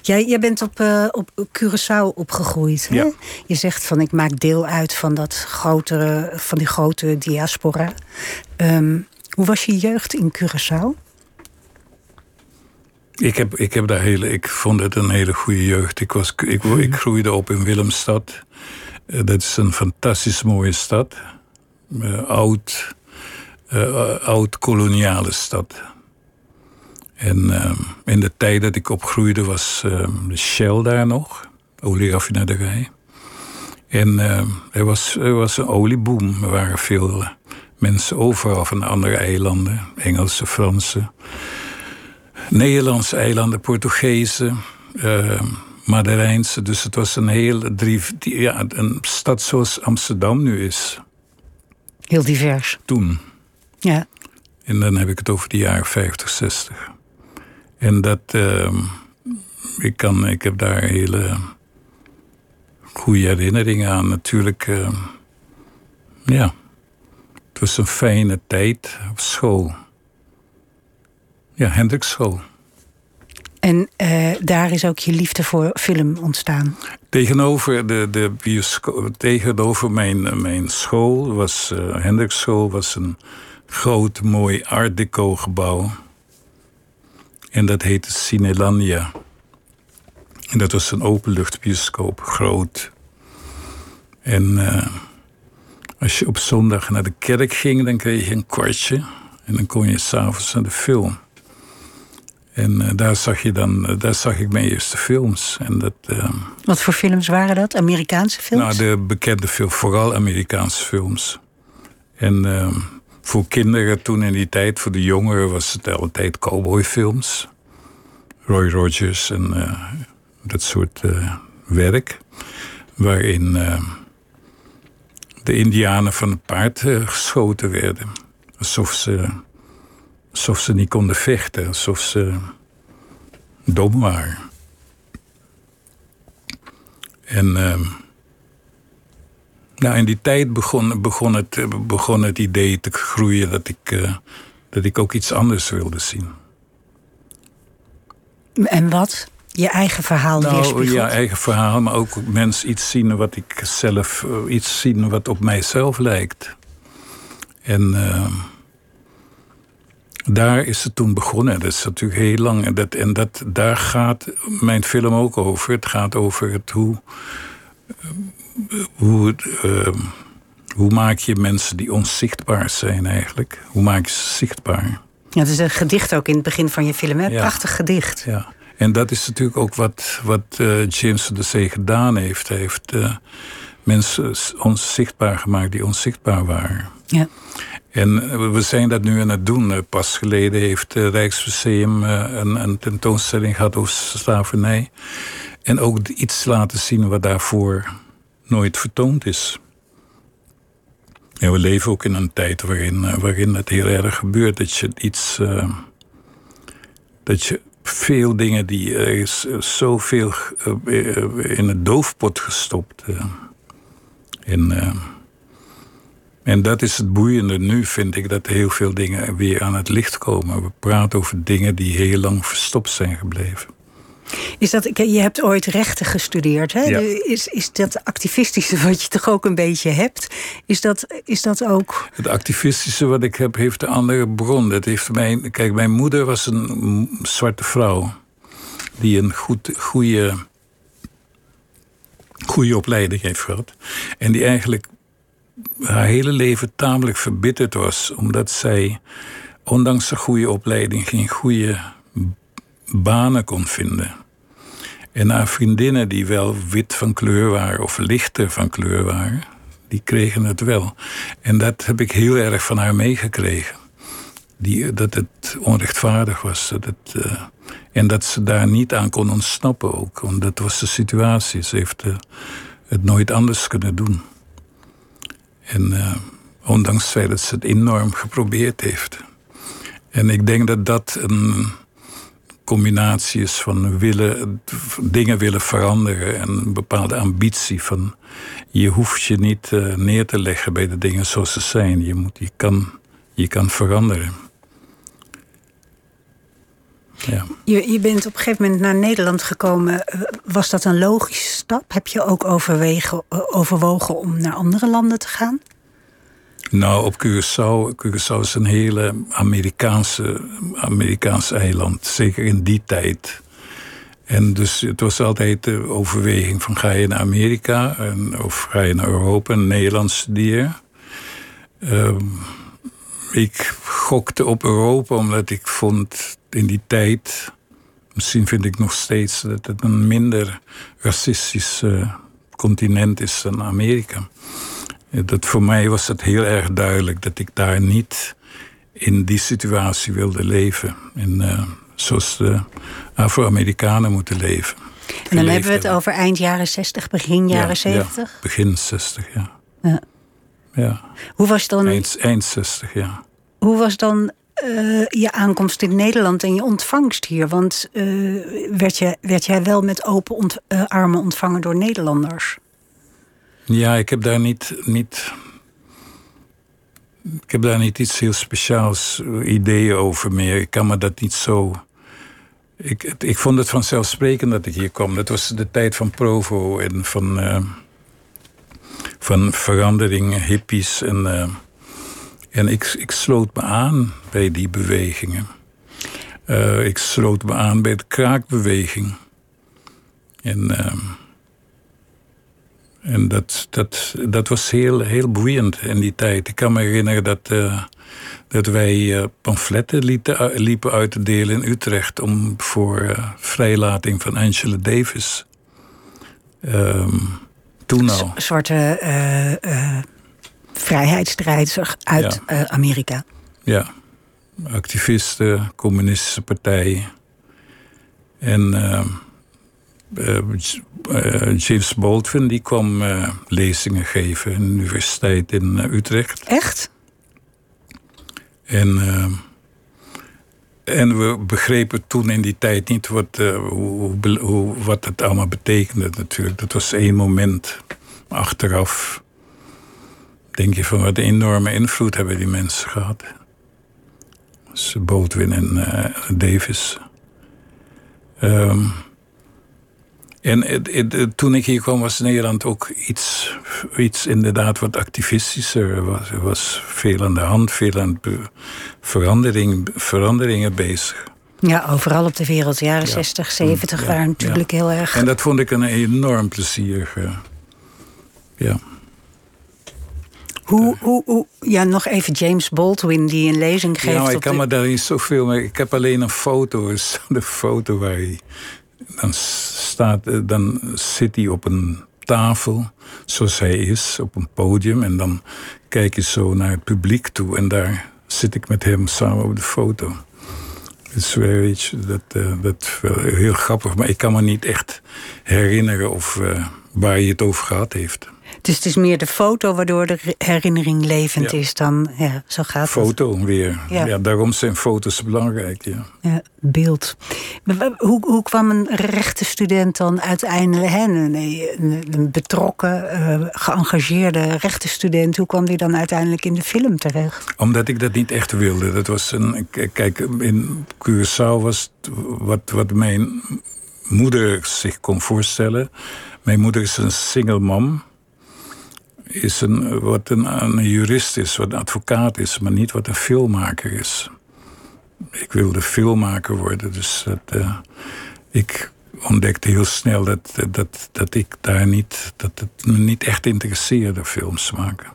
Jij, jij bent op, uh, op Curaçao opgegroeid. Hè? Ja. Je zegt van ik maak deel uit van, dat grotere, van die grote diaspora. Um, Hoe was je jeugd in Curaçao? Ik, heb, ik, heb daar hele, ik vond het een hele goede jeugd. Ik, was, ik, ik groeide op in Willemstad. Uh, dat is een fantastisch mooie stad. Uh, oud, uh, oud-koloniale stad. En in de tijd dat ik opgroeide was de Shell daar nog. Olieraffinaderij. En er, was, er was een olieboom. Er waren veel mensen overal van andere eilanden. Engelse, Franse. Nederlandse eilanden, Portugezen, uh, Maderijnse. Dus het was een heel drie, ja, een stad zoals Amsterdam nu is. Heel divers. Toen. Ja. En dan heb ik het over de jaren 50, 60. En dat, uh, ik, kan, ik heb daar hele goede herinneringen aan. Natuurlijk, uh, ja, het was een fijne tijd op school. Ja, Hendrikschool. En uh, daar is ook je liefde voor film ontstaan? Tegenover, de, de bioscoop, tegenover mijn, mijn school was uh, Hendrikschool was een groot, mooi art deco gebouw. En dat heette Cinelania. En dat was een openluchtbioscoop, groot. En uh, als je op zondag naar de kerk ging, dan kreeg je een kwartje. En dan kon je s'avonds naar de film. En uh, daar, zag je dan, uh, daar zag ik mijn eerste films. En dat, uh, Wat voor films waren dat? Amerikaanse films? Nou, de bekende films, vooral Amerikaanse films. En voor kinderen toen in die tijd, voor de jongeren, was het altijd cowboyfilms. Roy Rogers en eh, dat soort werk. Waarin de Indianen van het paard geschoten werden. Alsof ze Alsof ze niet konden vechten, alsof ze dom waren. En uh, nou, in die tijd begon, begon, het, begon het idee te groeien dat ik, uh, dat ik ook iets anders wilde zien. En wat? Je eigen verhaal nou, Ja, eigen verhaal, maar ook mensen iets zien wat ik zelf, uh, iets zien wat op mijzelf lijkt. En uh, daar is het toen begonnen. Dat is natuurlijk heel lang. En, dat, en dat, daar gaat mijn film ook over. Het gaat over het hoe. Hoe, uh, hoe maak je mensen die onzichtbaar zijn eigenlijk? Hoe maak je ze zichtbaar? Ja, het is een gedicht ook in het begin van je film. Hè? Ja. Prachtig gedicht. Ja. En dat is natuurlijk ook wat, wat uh, James de Zee gedaan heeft. Hij heeft uh, mensen onzichtbaar gemaakt die onzichtbaar waren. Ja. En we zijn dat nu aan het doen. Pas geleden heeft het Rijksmuseum een, een tentoonstelling gehad over slavernij. En ook iets laten zien wat daarvoor nooit vertoond is. En we leven ook in een tijd waarin, waarin het heel erg gebeurt. Dat je iets. Uh, dat je veel dingen die. Er is zoveel in het doofpot gestopt. Uh, en. En dat is het boeiende nu, vind ik, dat heel veel dingen weer aan het licht komen. We praten over dingen die heel lang verstopt zijn gebleven. Is dat, je hebt ooit rechten gestudeerd. Hè? Ja. Is, is dat activistische wat je toch ook een beetje hebt? Is dat, is dat ook. Het activistische wat ik heb, heeft een andere bron. Dat heeft mijn, kijk, mijn moeder was een zwarte vrouw. Die een goed, goede, goede opleiding heeft gehad. En die eigenlijk haar hele leven tamelijk verbitterd was, omdat zij, ondanks een goede opleiding, geen goede banen kon vinden. En haar vriendinnen, die wel wit van kleur waren of lichter van kleur waren, die kregen het wel. En dat heb ik heel erg van haar meegekregen. Die, dat het onrechtvaardig was. Dat uh, en dat ze daar niet aan kon ontsnappen ook. Want dat was de situatie. Ze heeft uh, het nooit anders kunnen doen. En uh, ondanks feit dat ze het enorm geprobeerd heeft. En ik denk dat dat een combinatie is van willen, dingen willen veranderen en een bepaalde ambitie van je hoeft je niet neer te leggen bij de dingen zoals ze zijn. Je, moet, je, kan, je kan veranderen. Ja. Je, je bent op een gegeven moment naar Nederland gekomen. Was dat een logische stap? Heb je ook overwegen, overwogen om naar andere landen te gaan? Nou, op Curaçao. Curaçao is een hele Amerikaanse, Amerikaans eiland. Zeker in die tijd. En dus het was altijd de overweging van ga je naar Amerika en, of ga je naar Europa en Nederland studeren. Ehm, ik gokte op Europa omdat ik vond in die tijd, misschien vind ik nog steeds dat het een minder racistisch uh, continent is dan Amerika. Dat voor mij was het heel erg duidelijk dat ik daar niet in die situatie wilde leven. En, uh, zoals de Afro-Amerikanen moeten leven. En dan hebben we het over eind jaren 60, begin jaren 70? Ja, begin 60, ja. ja. ja. Hoe was dan... Eind, eind 60, ja. Hoe was dan uh, je aankomst in Nederland en je ontvangst hier? Want uh, werd, je, werd jij wel met open uh, armen ontvangen door Nederlanders? Ja, ik heb daar niet, niet. Ik heb daar niet iets heel speciaals ideeën over meer. Ik kan me dat niet zo. Ik, ik vond het vanzelfsprekend dat ik hier kwam. Dat was de tijd van Provo en van, van verandering, hippies. En, en ik, ik sloot me aan bij die bewegingen. Uh, ik sloot me aan bij de kraakbeweging. En. En dat, dat, dat was heel, heel boeiend in die tijd. Ik kan me herinneren dat, uh, dat wij uh, pamfletten liepen uit te delen in Utrecht... om voor vrijlating van Angela Davis. Um, toen al. Zwarte vrijheidsstrijders uit ja. Amerika. Ja, activisten, communistische partijen. En uh, James Baldwin die kwam lezingen geven in de universiteit in Utrecht. Echt? En, en we begrepen toen in die tijd niet wat, hoe, hoe, wat het allemaal betekende natuurlijk. Dat was één moment. Achteraf denk je van wat een enorme invloed hebben die mensen gehad. Dus en Davis. Um, en het, het, toen ik hier kwam was Nederland ook iets, iets inderdaad wat activistischer. Er was, er was veel aan de hand, veel aan verandering, veranderingen bezig. Ja, overal op de wereld. Jaren ja. 60, 70 ja, waren natuurlijk heel erg... En dat vond ik een enorm plezier. Ja. Hoe, hoe, hoe, ja, nog even James Baldwin die een lezing geeft. Ja, ik kan de... me daar niet zoveel mee. Ik heb alleen een foto, de foto waar hij dan, staat, eh, dan zit hij op een tafel, zoals hij is, op een podium. En dan kijk je zo naar het publiek toe. En daar zit ik met hem samen op de foto. Dus weet je, dat, uh, dat wel heel grappig. Maar ik kan me niet echt herinneren of, uh, waar hij het over gehad heeft. Dus het is meer de foto waardoor de herinnering levend ja. is dan. Ja, zo gaat foto het. weer. Ja. ja. daarom zijn foto's belangrijk. Ja, ja beeld. Hoe, hoe kwam een rechte student dan uiteindelijk, hè, een, een, een betrokken, uh, geëngageerde rechte student, hoe kwam die dan uiteindelijk in de film terecht? Omdat ik dat niet echt wilde. Dat was een. Kijk, in Curaçao was wat, wat mijn moeder zich kon voorstellen. Mijn moeder is een single mom is een, wat een, een, jurist is, wat een advocaat is, maar niet wat een filmmaker is. Ik wilde filmmaker worden, dus dat, uh, ik ontdekte heel snel dat, dat, dat ik daar niet, dat het me niet echt interesseerde films maken.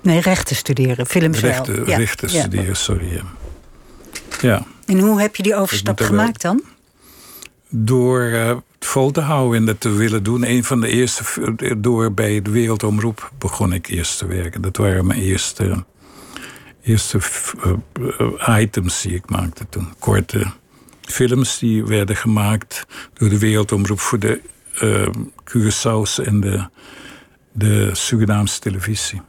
Nee, rechten studeren, films rechten, ja. Rechten studeren, sorry. Ja. En hoe heb je die overstap gemaakt dan? Door uh, vol te houden en dat te willen doen. Een van de eerste, door bij de Wereldomroep begon ik eerst te werken. Dat waren mijn eerste, eerste uh, items die ik maakte toen. Korte films die werden gemaakt door de Wereldomroep voor de uh, Curaçao's en de, de Surinaamse televisie.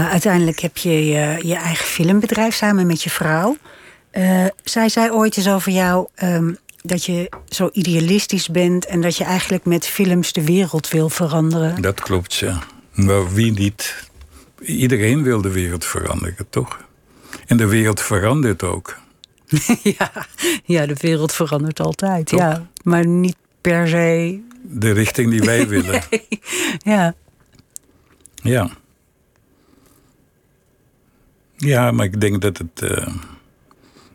Uh, uiteindelijk heb je, je eigen filmbedrijf samen met je vrouw. Zij zei ooit eens over jou... Um, dat je zo idealistisch bent en dat je eigenlijk met films de wereld wil veranderen. Dat klopt, ja. Maar wie niet? Iedereen wil de wereld veranderen, toch? En de wereld verandert ook. ja, ja, de wereld verandert altijd, toch? ja. Maar niet per se. De richting die wij willen. ja. Ja. Ja, maar ik denk dat het. Uh,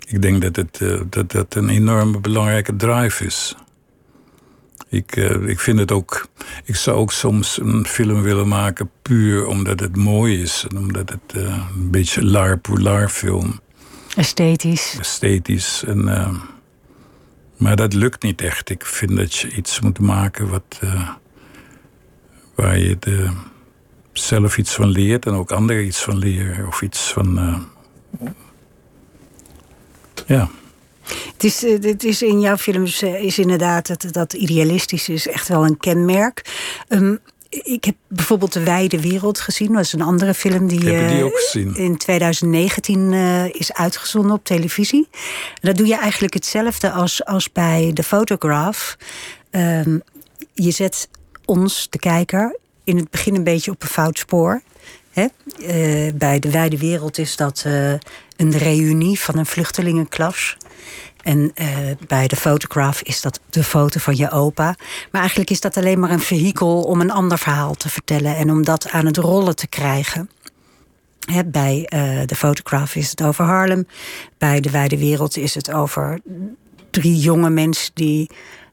ik denk dat het uh, dat, dat een enorme belangrijke drive is. Ik, uh, ik vind het ook. Ik zou ook soms een film willen maken puur omdat het mooi is en omdat het een beetje laar film. Esthetisch. Esthetisch. En, maar dat lukt niet echt. Ik vind dat je iets moet maken wat, waar je de zelf iets van leert en ook anderen iets van leren. Of iets van. Ja. Het is, eh, het is in jouw films eh, is inderdaad dat, dat idealistisch is echt wel een kenmerk. Um, ik heb bijvoorbeeld De Wijde Wereld gezien. Dat is een andere film die, gezien. in 2019 uh, is uitgezonden op televisie. En dat doe je eigenlijk hetzelfde als, als bij The Photograph. Um, je zet ons, de kijker, in het begin een beetje op een fout spoor. Hè? Uh, bij de wijde wereld is dat uh, een reunie van een vluchtelingenklas. En uh, bij de Photograph is dat de foto van je opa. Maar eigenlijk is dat alleen maar een vehikel om een ander verhaal te vertellen en om dat aan het rollen te krijgen. Bij de Photograph is het over Harlem. Bij de wijde wereld is het over drie jonge mensen die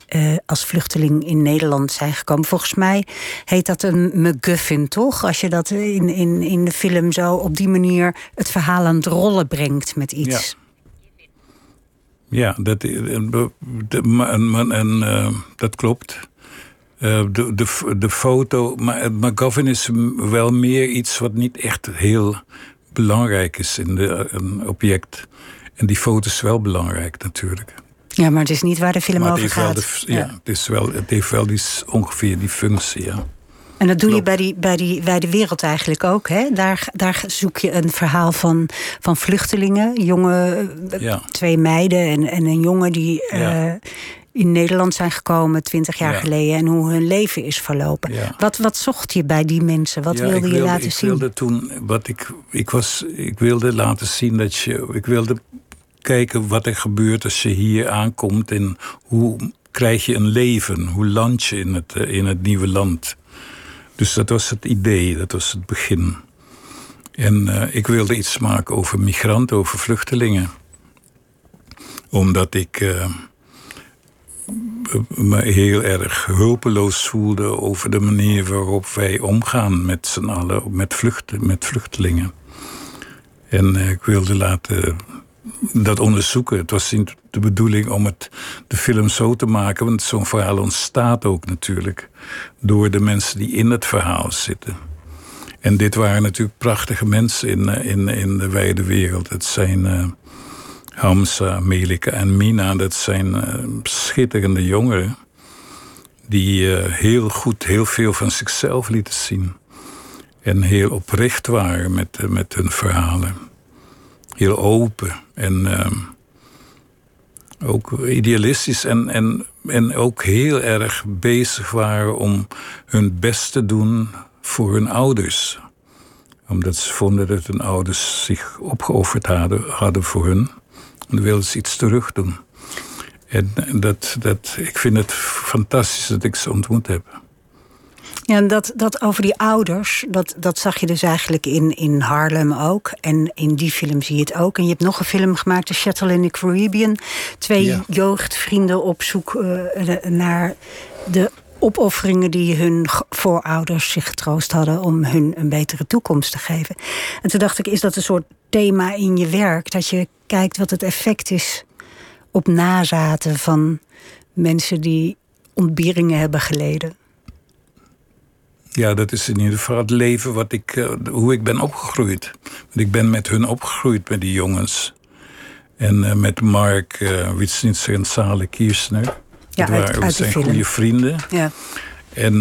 uh, als vluchteling in Nederland zijn gekomen. Volgens mij heet dat een McGuffin, toch? Als je dat in, in, in de film zo op die manier het verhaal aan het rollen brengt met iets. Ja, dat, en, en, uh, dat klopt. De, de, de foto, maar McGuffin is wel meer iets wat niet echt heel belangrijk is in de, een object. En die foto is wel belangrijk natuurlijk. Ja, maar het is niet waar de film over gaat. De, ja, Het, is wel, het heeft wel die, ongeveer die functie, ja. En dat doe je bij, die, bij, die, bij de wereld eigenlijk ook. Hè? Daar, daar zoek je een verhaal van, van vluchtelingen. Jonge, ja. twee meiden en, en een jongen die ja. uh, in Nederland zijn gekomen twintig jaar ja. geleden. En hoe hun leven is verlopen. Wat, wat zocht je bij die mensen? Wat wilde, wilde, je laten ik zien? Wilde toen, wat ik, ik, was, ik wilde laten zien dat je. Ik wilde kijken wat er gebeurt als je hier aankomt en hoe krijg je een leven, hoe land je in het, eh, in het nieuwe land. Dus dat was het idee, dat was het begin. En uh, ik wilde iets maken over migranten, over vluchtelingen. Omdat ik uh, me heel erg hulpeloos voelde over de manier waarop wij omgaan met z'n allen, met, vlucht, met vluchtelingen. En ik wilde laten dat onderzoeken. Het was niet de bedoeling om het, de film zo te maken, want zo'n verhaal ontstaat ook natuurlijk door de mensen die in het verhaal zitten. En dit waren natuurlijk prachtige mensen in, eh, in, in de wijde wereld. Het zijn uh, Hamza, Melika en Mina. Dat zijn uh, schitterende jongeren. Die heel goed, heel veel van zichzelf lieten zien. En heel oprecht waren met, met hun verhalen heel open en uh, ook idealistisch en, en, en ook heel erg bezig waren om hun best te doen voor hun ouders. Omdat ze vonden dat hun ouders zich opgeofferd hadden, hadden voor hun. En wilden ze iets terug doen. En dat, dat, ik vind het fantastisch dat ik ze ontmoet heb. Ja, en dat, dat over die ouders, dat, dat zag je dus eigenlijk in, in Harlem ook. En in die film zie je het ook. En je hebt nog een film gemaakt, The Shuttle in the Caribbean. Twee ja. jeugdvrienden op zoek uh, naar de opofferingen die hun voorouders zich getroost hadden om hun een betere toekomst te geven. En toen dacht ik, is dat een soort thema in je werk? Dat je kijkt wat het effect is op nazaten van mensen die ontberingen hebben geleden. Ja, dat is in ieder geval het leven wat ik, uh, hoe ik ben opgegroeid. Want ik ben met hun opgegroeid, met die jongens. En uh, met Mark uh, Witsnitzer en Sale Kiersner. Ja, uit, waren, uit zijn goede vrienden. Ja. En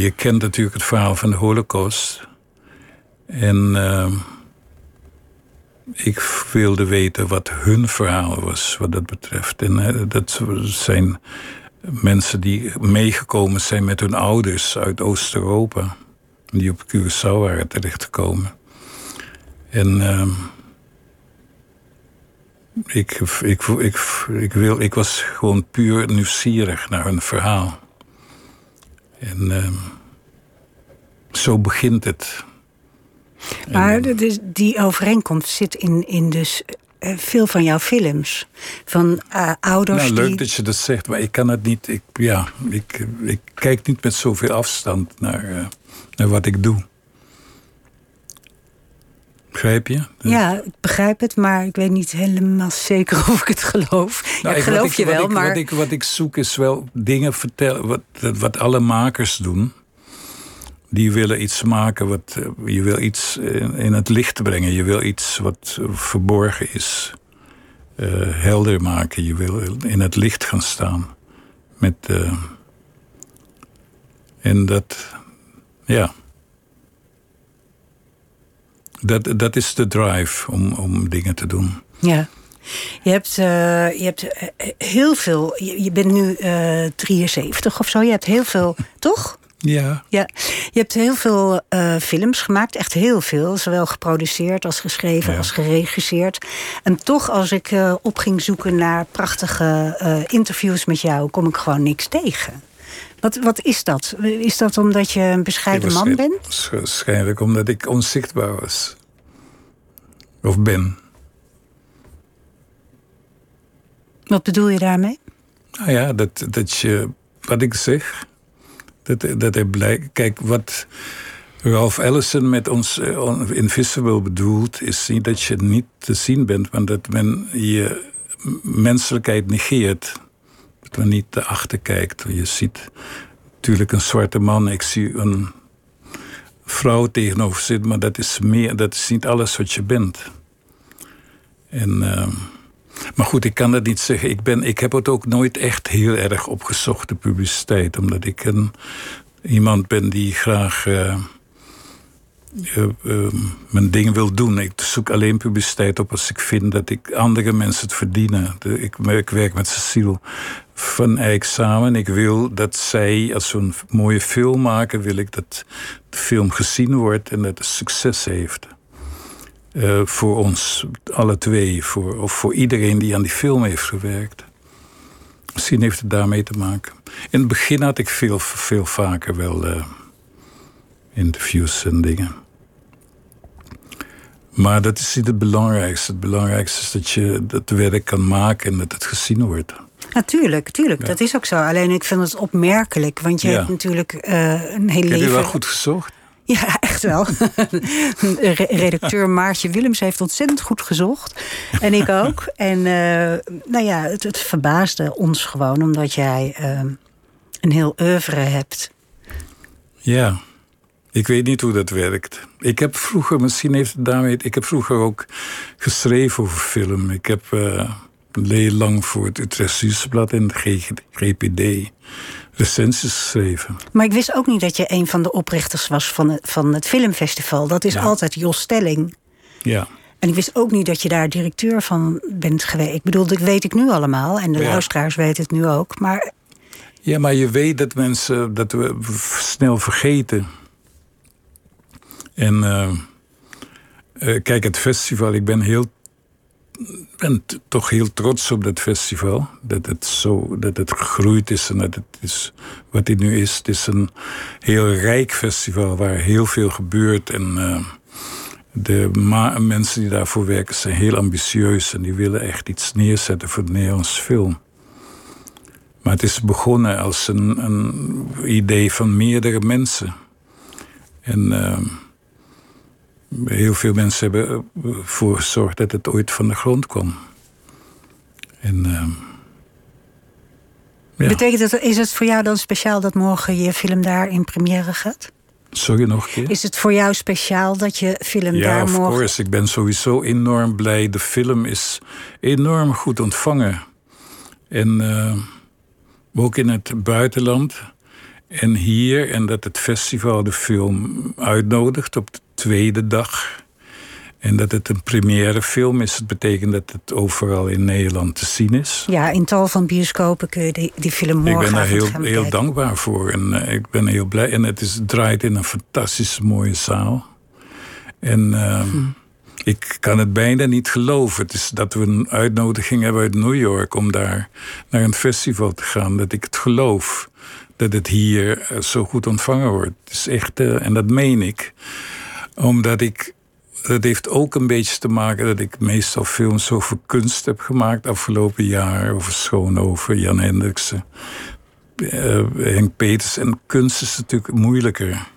je kent natuurlijk het verhaal van de Holocaust. En ik wilde weten wat hun verhaal was, wat dat betreft. En dat zijn mensen die meegekomen zijn met hun ouders uit Oost-Europa. Die op Curaçao waren terechtgekomen. En uh, ik, ik, ik, ik, wil, ik was gewoon puur nieuwsgierig naar hun verhaal. En uh, zo begint het. Maar dus die overeenkomst zit in, in dus veel van jouw films. Van uh, ouders nou, leuk die... dat je dat zegt, maar ik kan het niet. Ik, ja, ik, ik kijk niet met zoveel afstand naar, uh, naar wat ik doe. Begrijp je? Ja, ik begrijp het, maar ik weet niet helemaal zeker of ik het geloof. Nou, ja, ik geloof ik, je wel, ik, maar... Wat ik, wat ik zoek is wel dingen vertellen, wat, wat alle makers doen. Die willen iets maken, wat, je wil iets in, in het licht brengen. Je wil iets wat verborgen is, uh, helder maken. Je wil in het licht gaan staan. Met, en dat, ja... Dat, dat is de drive om, om dingen te doen. Ja. Je hebt, je hebt heel veel. Je, je bent nu uh, 73 of zo. Je hebt heel veel, toch? Ja. ja. Je hebt heel veel uh, films gemaakt, echt heel veel. Zowel geproduceerd als geschreven Ja. als geregisseerd. En toch, als ik uh, op ging zoeken naar prachtige uh, interviews met jou, kom ik gewoon niks tegen. Wat, wat is dat? Is dat omdat je een bescheiden man bent? Waarschijnlijk omdat ik onzichtbaar was. Of ben. Wat bedoel je daarmee? Nou ja, dat, dat je, wat ik zeg, dat, dat er blijkt. Kijk, wat Ralph Ellison met ons uh, Invisible bedoelt, is niet dat je niet te zien bent, maar dat men je menselijkheid negeert. Dat men niet erachter kijkt. Je ziet natuurlijk een zwarte man, ik zie een vrouw tegenover zitten, maar dat is meer, dat is niet alles wat je bent. En, uh, maar goed, ik kan dat niet zeggen. Ik, ben, ik heb het ook nooit echt heel erg opgezocht, de publiciteit. Omdat ik een, iemand ben die graag uh, uh, mijn ding wil doen. Ik zoek alleen publiciteit op als ik vind dat ik andere mensen het verdienen. Ik, werk met Cecile van Eyck samen. Ik wil dat zij, als we een mooie film maken, wil ik dat de film gezien wordt en dat het succes heeft. Uh, voor ons alle twee, voor, of voor iedereen die aan die film heeft gewerkt. Misschien heeft het daarmee te maken. In het begin had ik veel, veel vaker wel uh, interviews en dingen. Maar dat is niet het belangrijkste. Het belangrijkste is dat je dat werk kan maken en dat het gezien wordt. Natuurlijk, tuurlijk. Ja. Dat is ook zo. Alleen ik vind het opmerkelijk. Want je ja. hebt natuurlijk uh, een heel Heb leven... je wel goed gezocht? Ja, echt wel. Redacteur Maartje Willems heeft ontzettend goed gezocht. En ik ook. En uh, nou ja, het, het, verbaasde ons gewoon, omdat jij uh, een heel oeuvre hebt. Ja, ik weet niet hoe dat werkt. Ik heb vroeger, misschien heeft het daarmee... Ik heb vroeger ook geschreven over film. Ik heb uh, heel lang voor het Utrecht Nieuwsblad en de GPD recensies geschreven. Maar ik wist ook niet dat je een van de oprichters was van het, van het filmfestival. Dat is ja. altijd Jos Stelling. Ja. En ik wist ook niet dat je daar directeur van bent geweest. Ik bedoel, dat weet ik nu allemaal. En de ja. luisteraars weten het nu ook. Maar... Ja, maar je weet dat mensen dat we snel vergeten. En uh, uh, kijk, het festival, ik ben heel ben toch heel trots op dat festival. Dat het, zo, dat het gegroeid is en dat het is wat het nu is. Het is een heel rijk festival waar heel veel gebeurt. En uh, de mensen die daarvoor werken zijn heel ambitieus. En die willen echt iets neerzetten voor de Nederlandse film. Maar het is begonnen als een, een idee van meerdere mensen. En... Uh, heel veel mensen hebben ervoor gezorgd dat het ooit van de grond kwam. En, uh, ja. Betekent dat, is het voor jou dan speciaal dat morgen je film daar in première gaat? Sorry nog een keer? Is het voor jou speciaal dat je film ja, daar of morgen... course. Ik ben sowieso enorm blij. De film is enorm goed ontvangen. En uh, ook in het buitenland. En hier, en dat het festival de film uitnodigt op de tweede dag. En dat het een première film is. Het betekent dat het overal in Nederland te zien is. Ja, in tal van bioscopen kun je die, die film morgen Ik ben daar heel, heel dankbaar voor. En uh, ik ben heel blij. En het, is, draait in een fantastisch mooie zaal. En uh, hm. ik kan het bijna niet geloven. Het is dat we een uitnodiging hebben uit New York... om daar naar een festival te gaan. Dat ik het geloof dat het hier zo goed ontvangen wordt. Het is echt, uh, en dat meen ik. Omdat ik. Dat heeft ook een beetje te maken dat ik meestal films over kunst heb gemaakt afgelopen jaar. Over Schoonhoven, Jan Hendriksen, uh, Henk Peters. En kunst is natuurlijk moeilijker.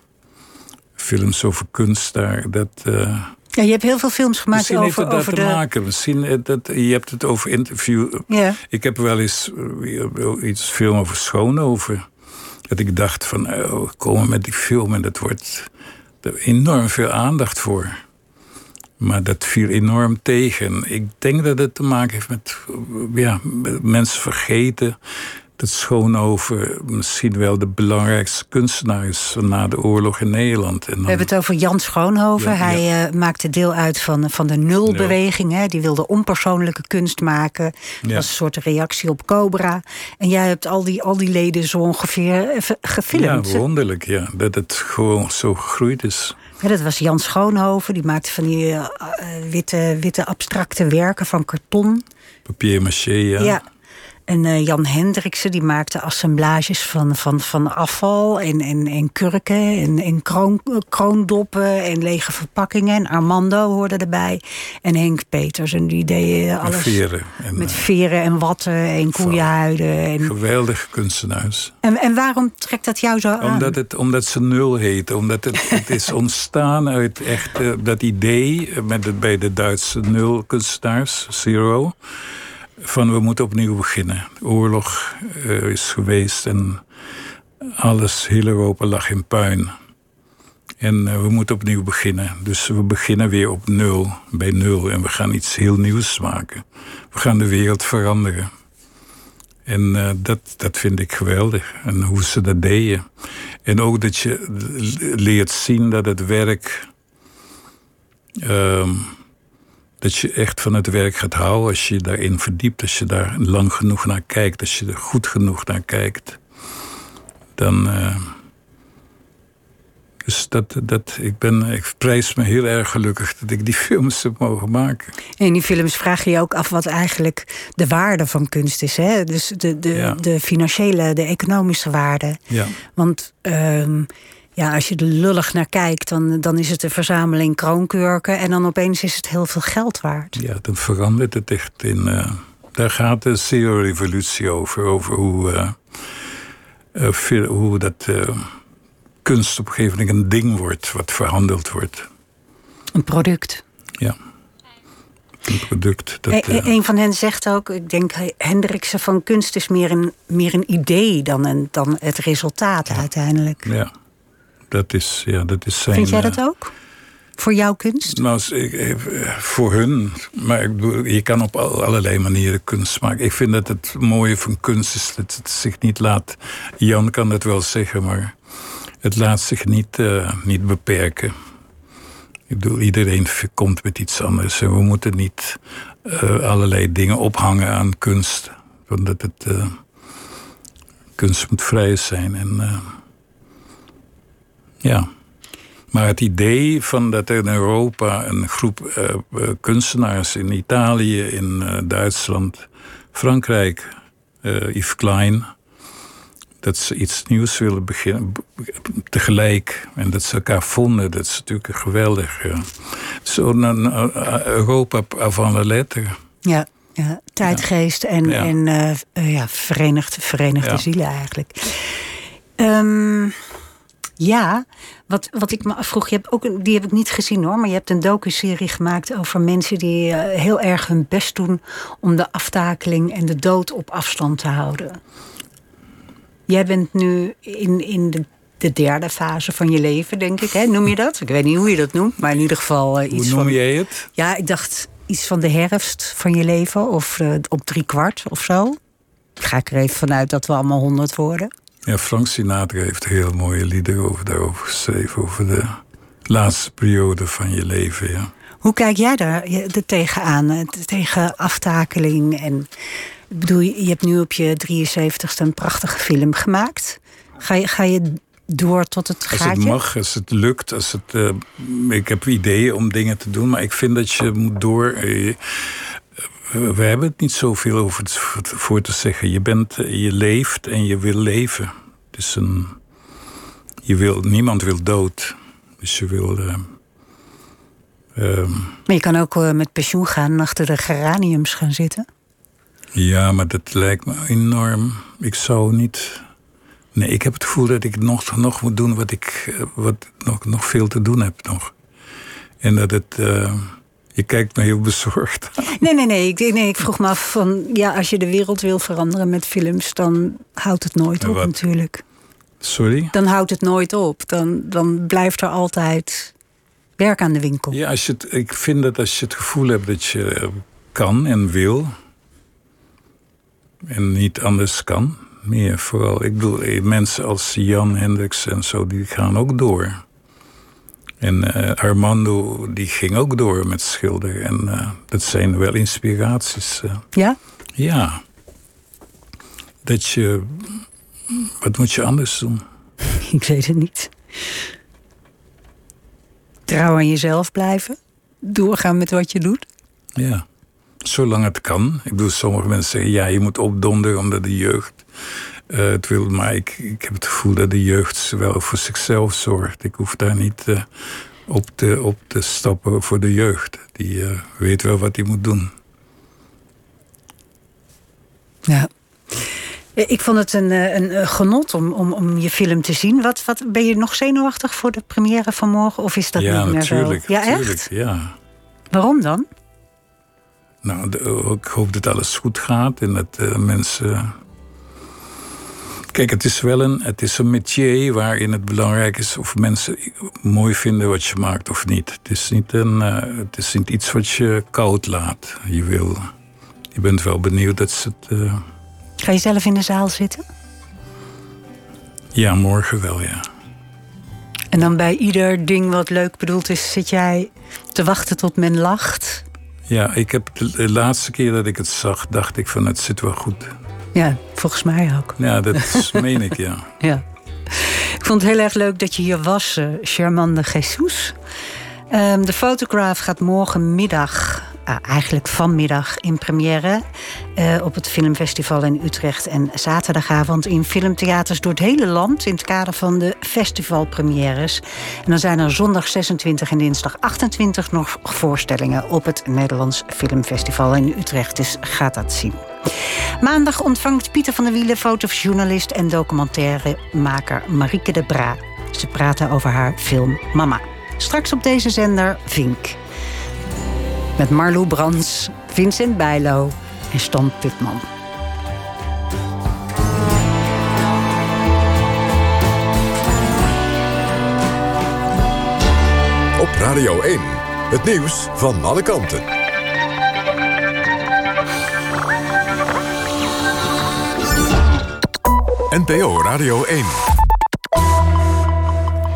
Films over kunst, daar, dat. Uh, ja, je hebt heel veel films gemaakt Misschien over, heeft het over daar te de... maken. Misschien dat, je hebt het over interview. Ja. Ik heb wel eens uh, iets film over Schoonhoven. Dat ik dacht van, oh, komen met die film en dat wordt enorm veel aandacht voor. Maar dat viel enorm tegen. Ik denk dat het te maken heeft met ja, mensen vergeten dat Schoonhoven misschien wel de belangrijkste kunstenaar is na de oorlog in Nederland. En We hebben het over Jan Schoonhoven. Ja, Hij ja. Uh, maakte deel uit van, van de nulbeweging. Hè. Die wilde onpersoonlijke kunst maken. Dat Ja. was een soort reactie op Cobra. En jij hebt al die, al die leden zo ongeveer eh, Ja, gefilmd. wonderlijk, ja. Dat het gewoon zo gegroeid is. Ja, dat was Jan Schoonhoven. Die maakte van die uh, uh, witte, witte abstracte werken van karton. Papier maché, ja. En uh, Jan Hendriksen die maakte assemblages van, van, van afval en, en, en kurken en, en kroon, kroondoppen en lege verpakkingen. En Armando hoorde erbij. En Henk Petersen die deed En alles veren. En, met eh, veren en watten en koeienhuiden. En, geweldige kunstenaars. en, en waarom trekt dat jou zo aan? Omdat, het, omdat ze nul heet. Omdat het, het is ontstaan uit echt eh, dat idee eh, met het, bij de Duitse nul kunstenaars, Zero. Van we moeten opnieuw beginnen. Oorlog eh, is geweest en alles, heel Europa lag in puin. En eh, we moeten opnieuw beginnen. Dus we beginnen weer op nul, bij nul. En we gaan iets heel nieuws maken. We gaan de wereld veranderen. En uh, dat, dat vind ik geweldig. En hoe ze dat deden. En ook dat je leert zien dat het werk. Uh, dat je echt van het werk gaat houden als je je daarin verdiept. Als je daar lang genoeg naar kijkt. Als je er goed genoeg naar kijkt. Dan. Uh, dus dat, dat, ik, ben, ik prijs me heel erg gelukkig dat ik die films heb mogen maken. En die films vraag je je ook af wat eigenlijk de waarde van kunst is. Hè? Dus de, de, Ja. de financiële, de economische waarde. Ja. Want um, ja, als je er lullig naar kijkt, dan, dan is het een verzameling kroonkurken. En dan opeens is het heel veel geld waard. Ja, dan verandert het echt in. Uh, daar gaat de Zero-revolutie over. Over hoe, uh, uh, hoe dat kunst op een gegeven moment een ding wordt, wat verhandeld wordt. Een product. Ja. Een product. Dat, e. Een van hen zegt ook, ik denk Hendriksen, van kunst is meer een, meer een idee dan, een, dan het resultaat ja. uiteindelijk. Ja, dat is, ja, dat is zijn. Vind jij dat ook? Voor jouw kunst? Nou, voor hun. Maar ik bedoel, je kan op allerlei manieren kunst maken. Ik vind dat het mooie van kunst is dat het zich niet laat. Jan kan dat wel zeggen, maar het laat zich niet, uh, niet beperken. Ik bedoel, iedereen komt met iets anders. En we moeten niet uh, allerlei dingen ophangen aan kunst. Omdat het. Uh, kunst moet vrij zijn. En. Ja. Maar het idee van dat er in Europa een groep uh, kunstenaars in Italië, in uh, Duitsland, Frankrijk, uh, Yves Klein, dat ze iets nieuws willen beginnen tegelijk en dat ze elkaar vonden, dat is natuurlijk geweldig. Ja. Zo'n Europa avant la lettre. Ja, ja tijdgeest ja. en, ja. en ja, verenigde, verenigde zielen eigenlijk. Um, ja, wat, wat ik me afvroeg, je hebt ook, die heb ik niet gezien hoor, maar je hebt een docuserie gemaakt over mensen die eh, heel erg hun best doen om de aftakeling en de dood op afstand te houden. Jij bent nu in, in de, de derde fase van je leven, denk ik. Hè? Noem je dat? Ik weet niet hoe je dat noemt, maar in ieder geval eh, Hoe iets noem van. jij het? Ja, ik dacht iets van de herfst van je leven of eh, op drie kwart of zo. Ga ik er even vanuit dat we allemaal honderd worden. Ja, Frank Sinatra heeft heel mooie liederen over, daarover geschreven. Over de laatste periode van je leven, ja. Hoe kijk jij daar er tegenaan? eh, Tegen aftakeling en... Ik bedoel, je je hebt nu op je 73ste een prachtige film gemaakt. Ga je, ga je door tot het Als het gaatje? mag, als het lukt. Als het, eh, ik heb ideeën om dingen te doen, maar ik vind dat je moet door. eh, we hebben het niet zoveel over het, voor te zeggen. Je, bent, je leeft en je wil leven. Het is een, je wil, niemand wil dood. Dus je wil. eh, Ehm, Maar je kan ook eh, met pensioen gaan en achter de geraniums gaan zitten. ja, maar dat lijkt me enorm. Ik zou niet. Nee, ik heb het gevoel dat ik nog, nog moet doen wat ik eh, wat nog, nog veel te doen heb nog. En dat het. Je kijkt me heel bezorgd. Nee, nee, nee. Ik, nee, ik vroeg me af van... Ja, als je de wereld wil veranderen met films... dan houdt het nooit op wat? natuurlijk. Sorry? Dan houdt het nooit op. Dan, dan blijft er altijd werk aan de winkel. Ja, als je het, ik vind dat als je het gevoel hebt dat je kan en wil. En niet anders kan. Meer vooral. Ik bedoel, eh, mensen als Jan Hendricks en zo, die gaan ook door. En eh, Armando, die ging ook door met schilderen. En eh, dat zijn wel inspiraties. eh. Ja? ja. Dat je. Wat moet je anders doen? Ik weet het niet. Trouw aan jezelf blijven. Doorgaan met wat je doet. Ja, zolang het kan. Ik bedoel, sommige mensen zeggen... ja, je moet opdonderen omdat de jeugd eh, het wil. Maar ik, ik heb het gevoel dat de jeugd wel voor zichzelf zorgt. Ik hoef daar niet eh, op, te, op te stappen voor de jeugd. Die eh, weet wel wat hij moet doen. Ja. Ik vond het een, een, genot om, om, om je film te zien. Wat, wat, ben je nog zenuwachtig voor de première van morgen? Of is dat ja, niet meer zo? Ja, natuurlijk, echt? Ja. Waarom dan? Nou, de- ik hoop dat alles goed gaat en dat mensen. Kijk, het is wel een, het is een métier waarin het belangrijk is of mensen mooi vinden wat je maakt of niet. Het is niet, een, eh, het is niet iets wat je koud laat. Je wil. Je bent wel benieuwd dat ze het. eh, Ga je zelf in de zaal zitten? ja, morgen wel, ja. En dan bij ieder ding wat leuk bedoeld is, zit jij te wachten tot men lacht? Ja, ik heb de, de laatste keer dat ik het zag, dacht ik van het zit wel goed. Ja, volgens mij ook. Ja, dat meen ik, ja. Ja. Ik vond het heel erg leuk dat je hier was, eh Charmande Jesus. Ehm, de fotograaf gaat morgenmiddag, ah, eigenlijk vanmiddag, in première eh, op het Filmfestival in Utrecht. En zaterdagavond in filmtheaters door het hele land in het kader van de festivalpremières. En dan zijn er zondag 26 en dinsdag 28 nog voorstellingen op het Nederlands Filmfestival in Utrecht. Dus gaat dat zien. Maandag ontvangt Pieter van der Wielen fotojournalist en documentairemaker Marieke de Bra. Ze praten over haar film Mama. Straks op deze zender Vink. Met Marlou Brands, Vincent Bijlo en Stan Putman. Op Radio 1. Het nieuws van alle kanten. NPO Radio 1.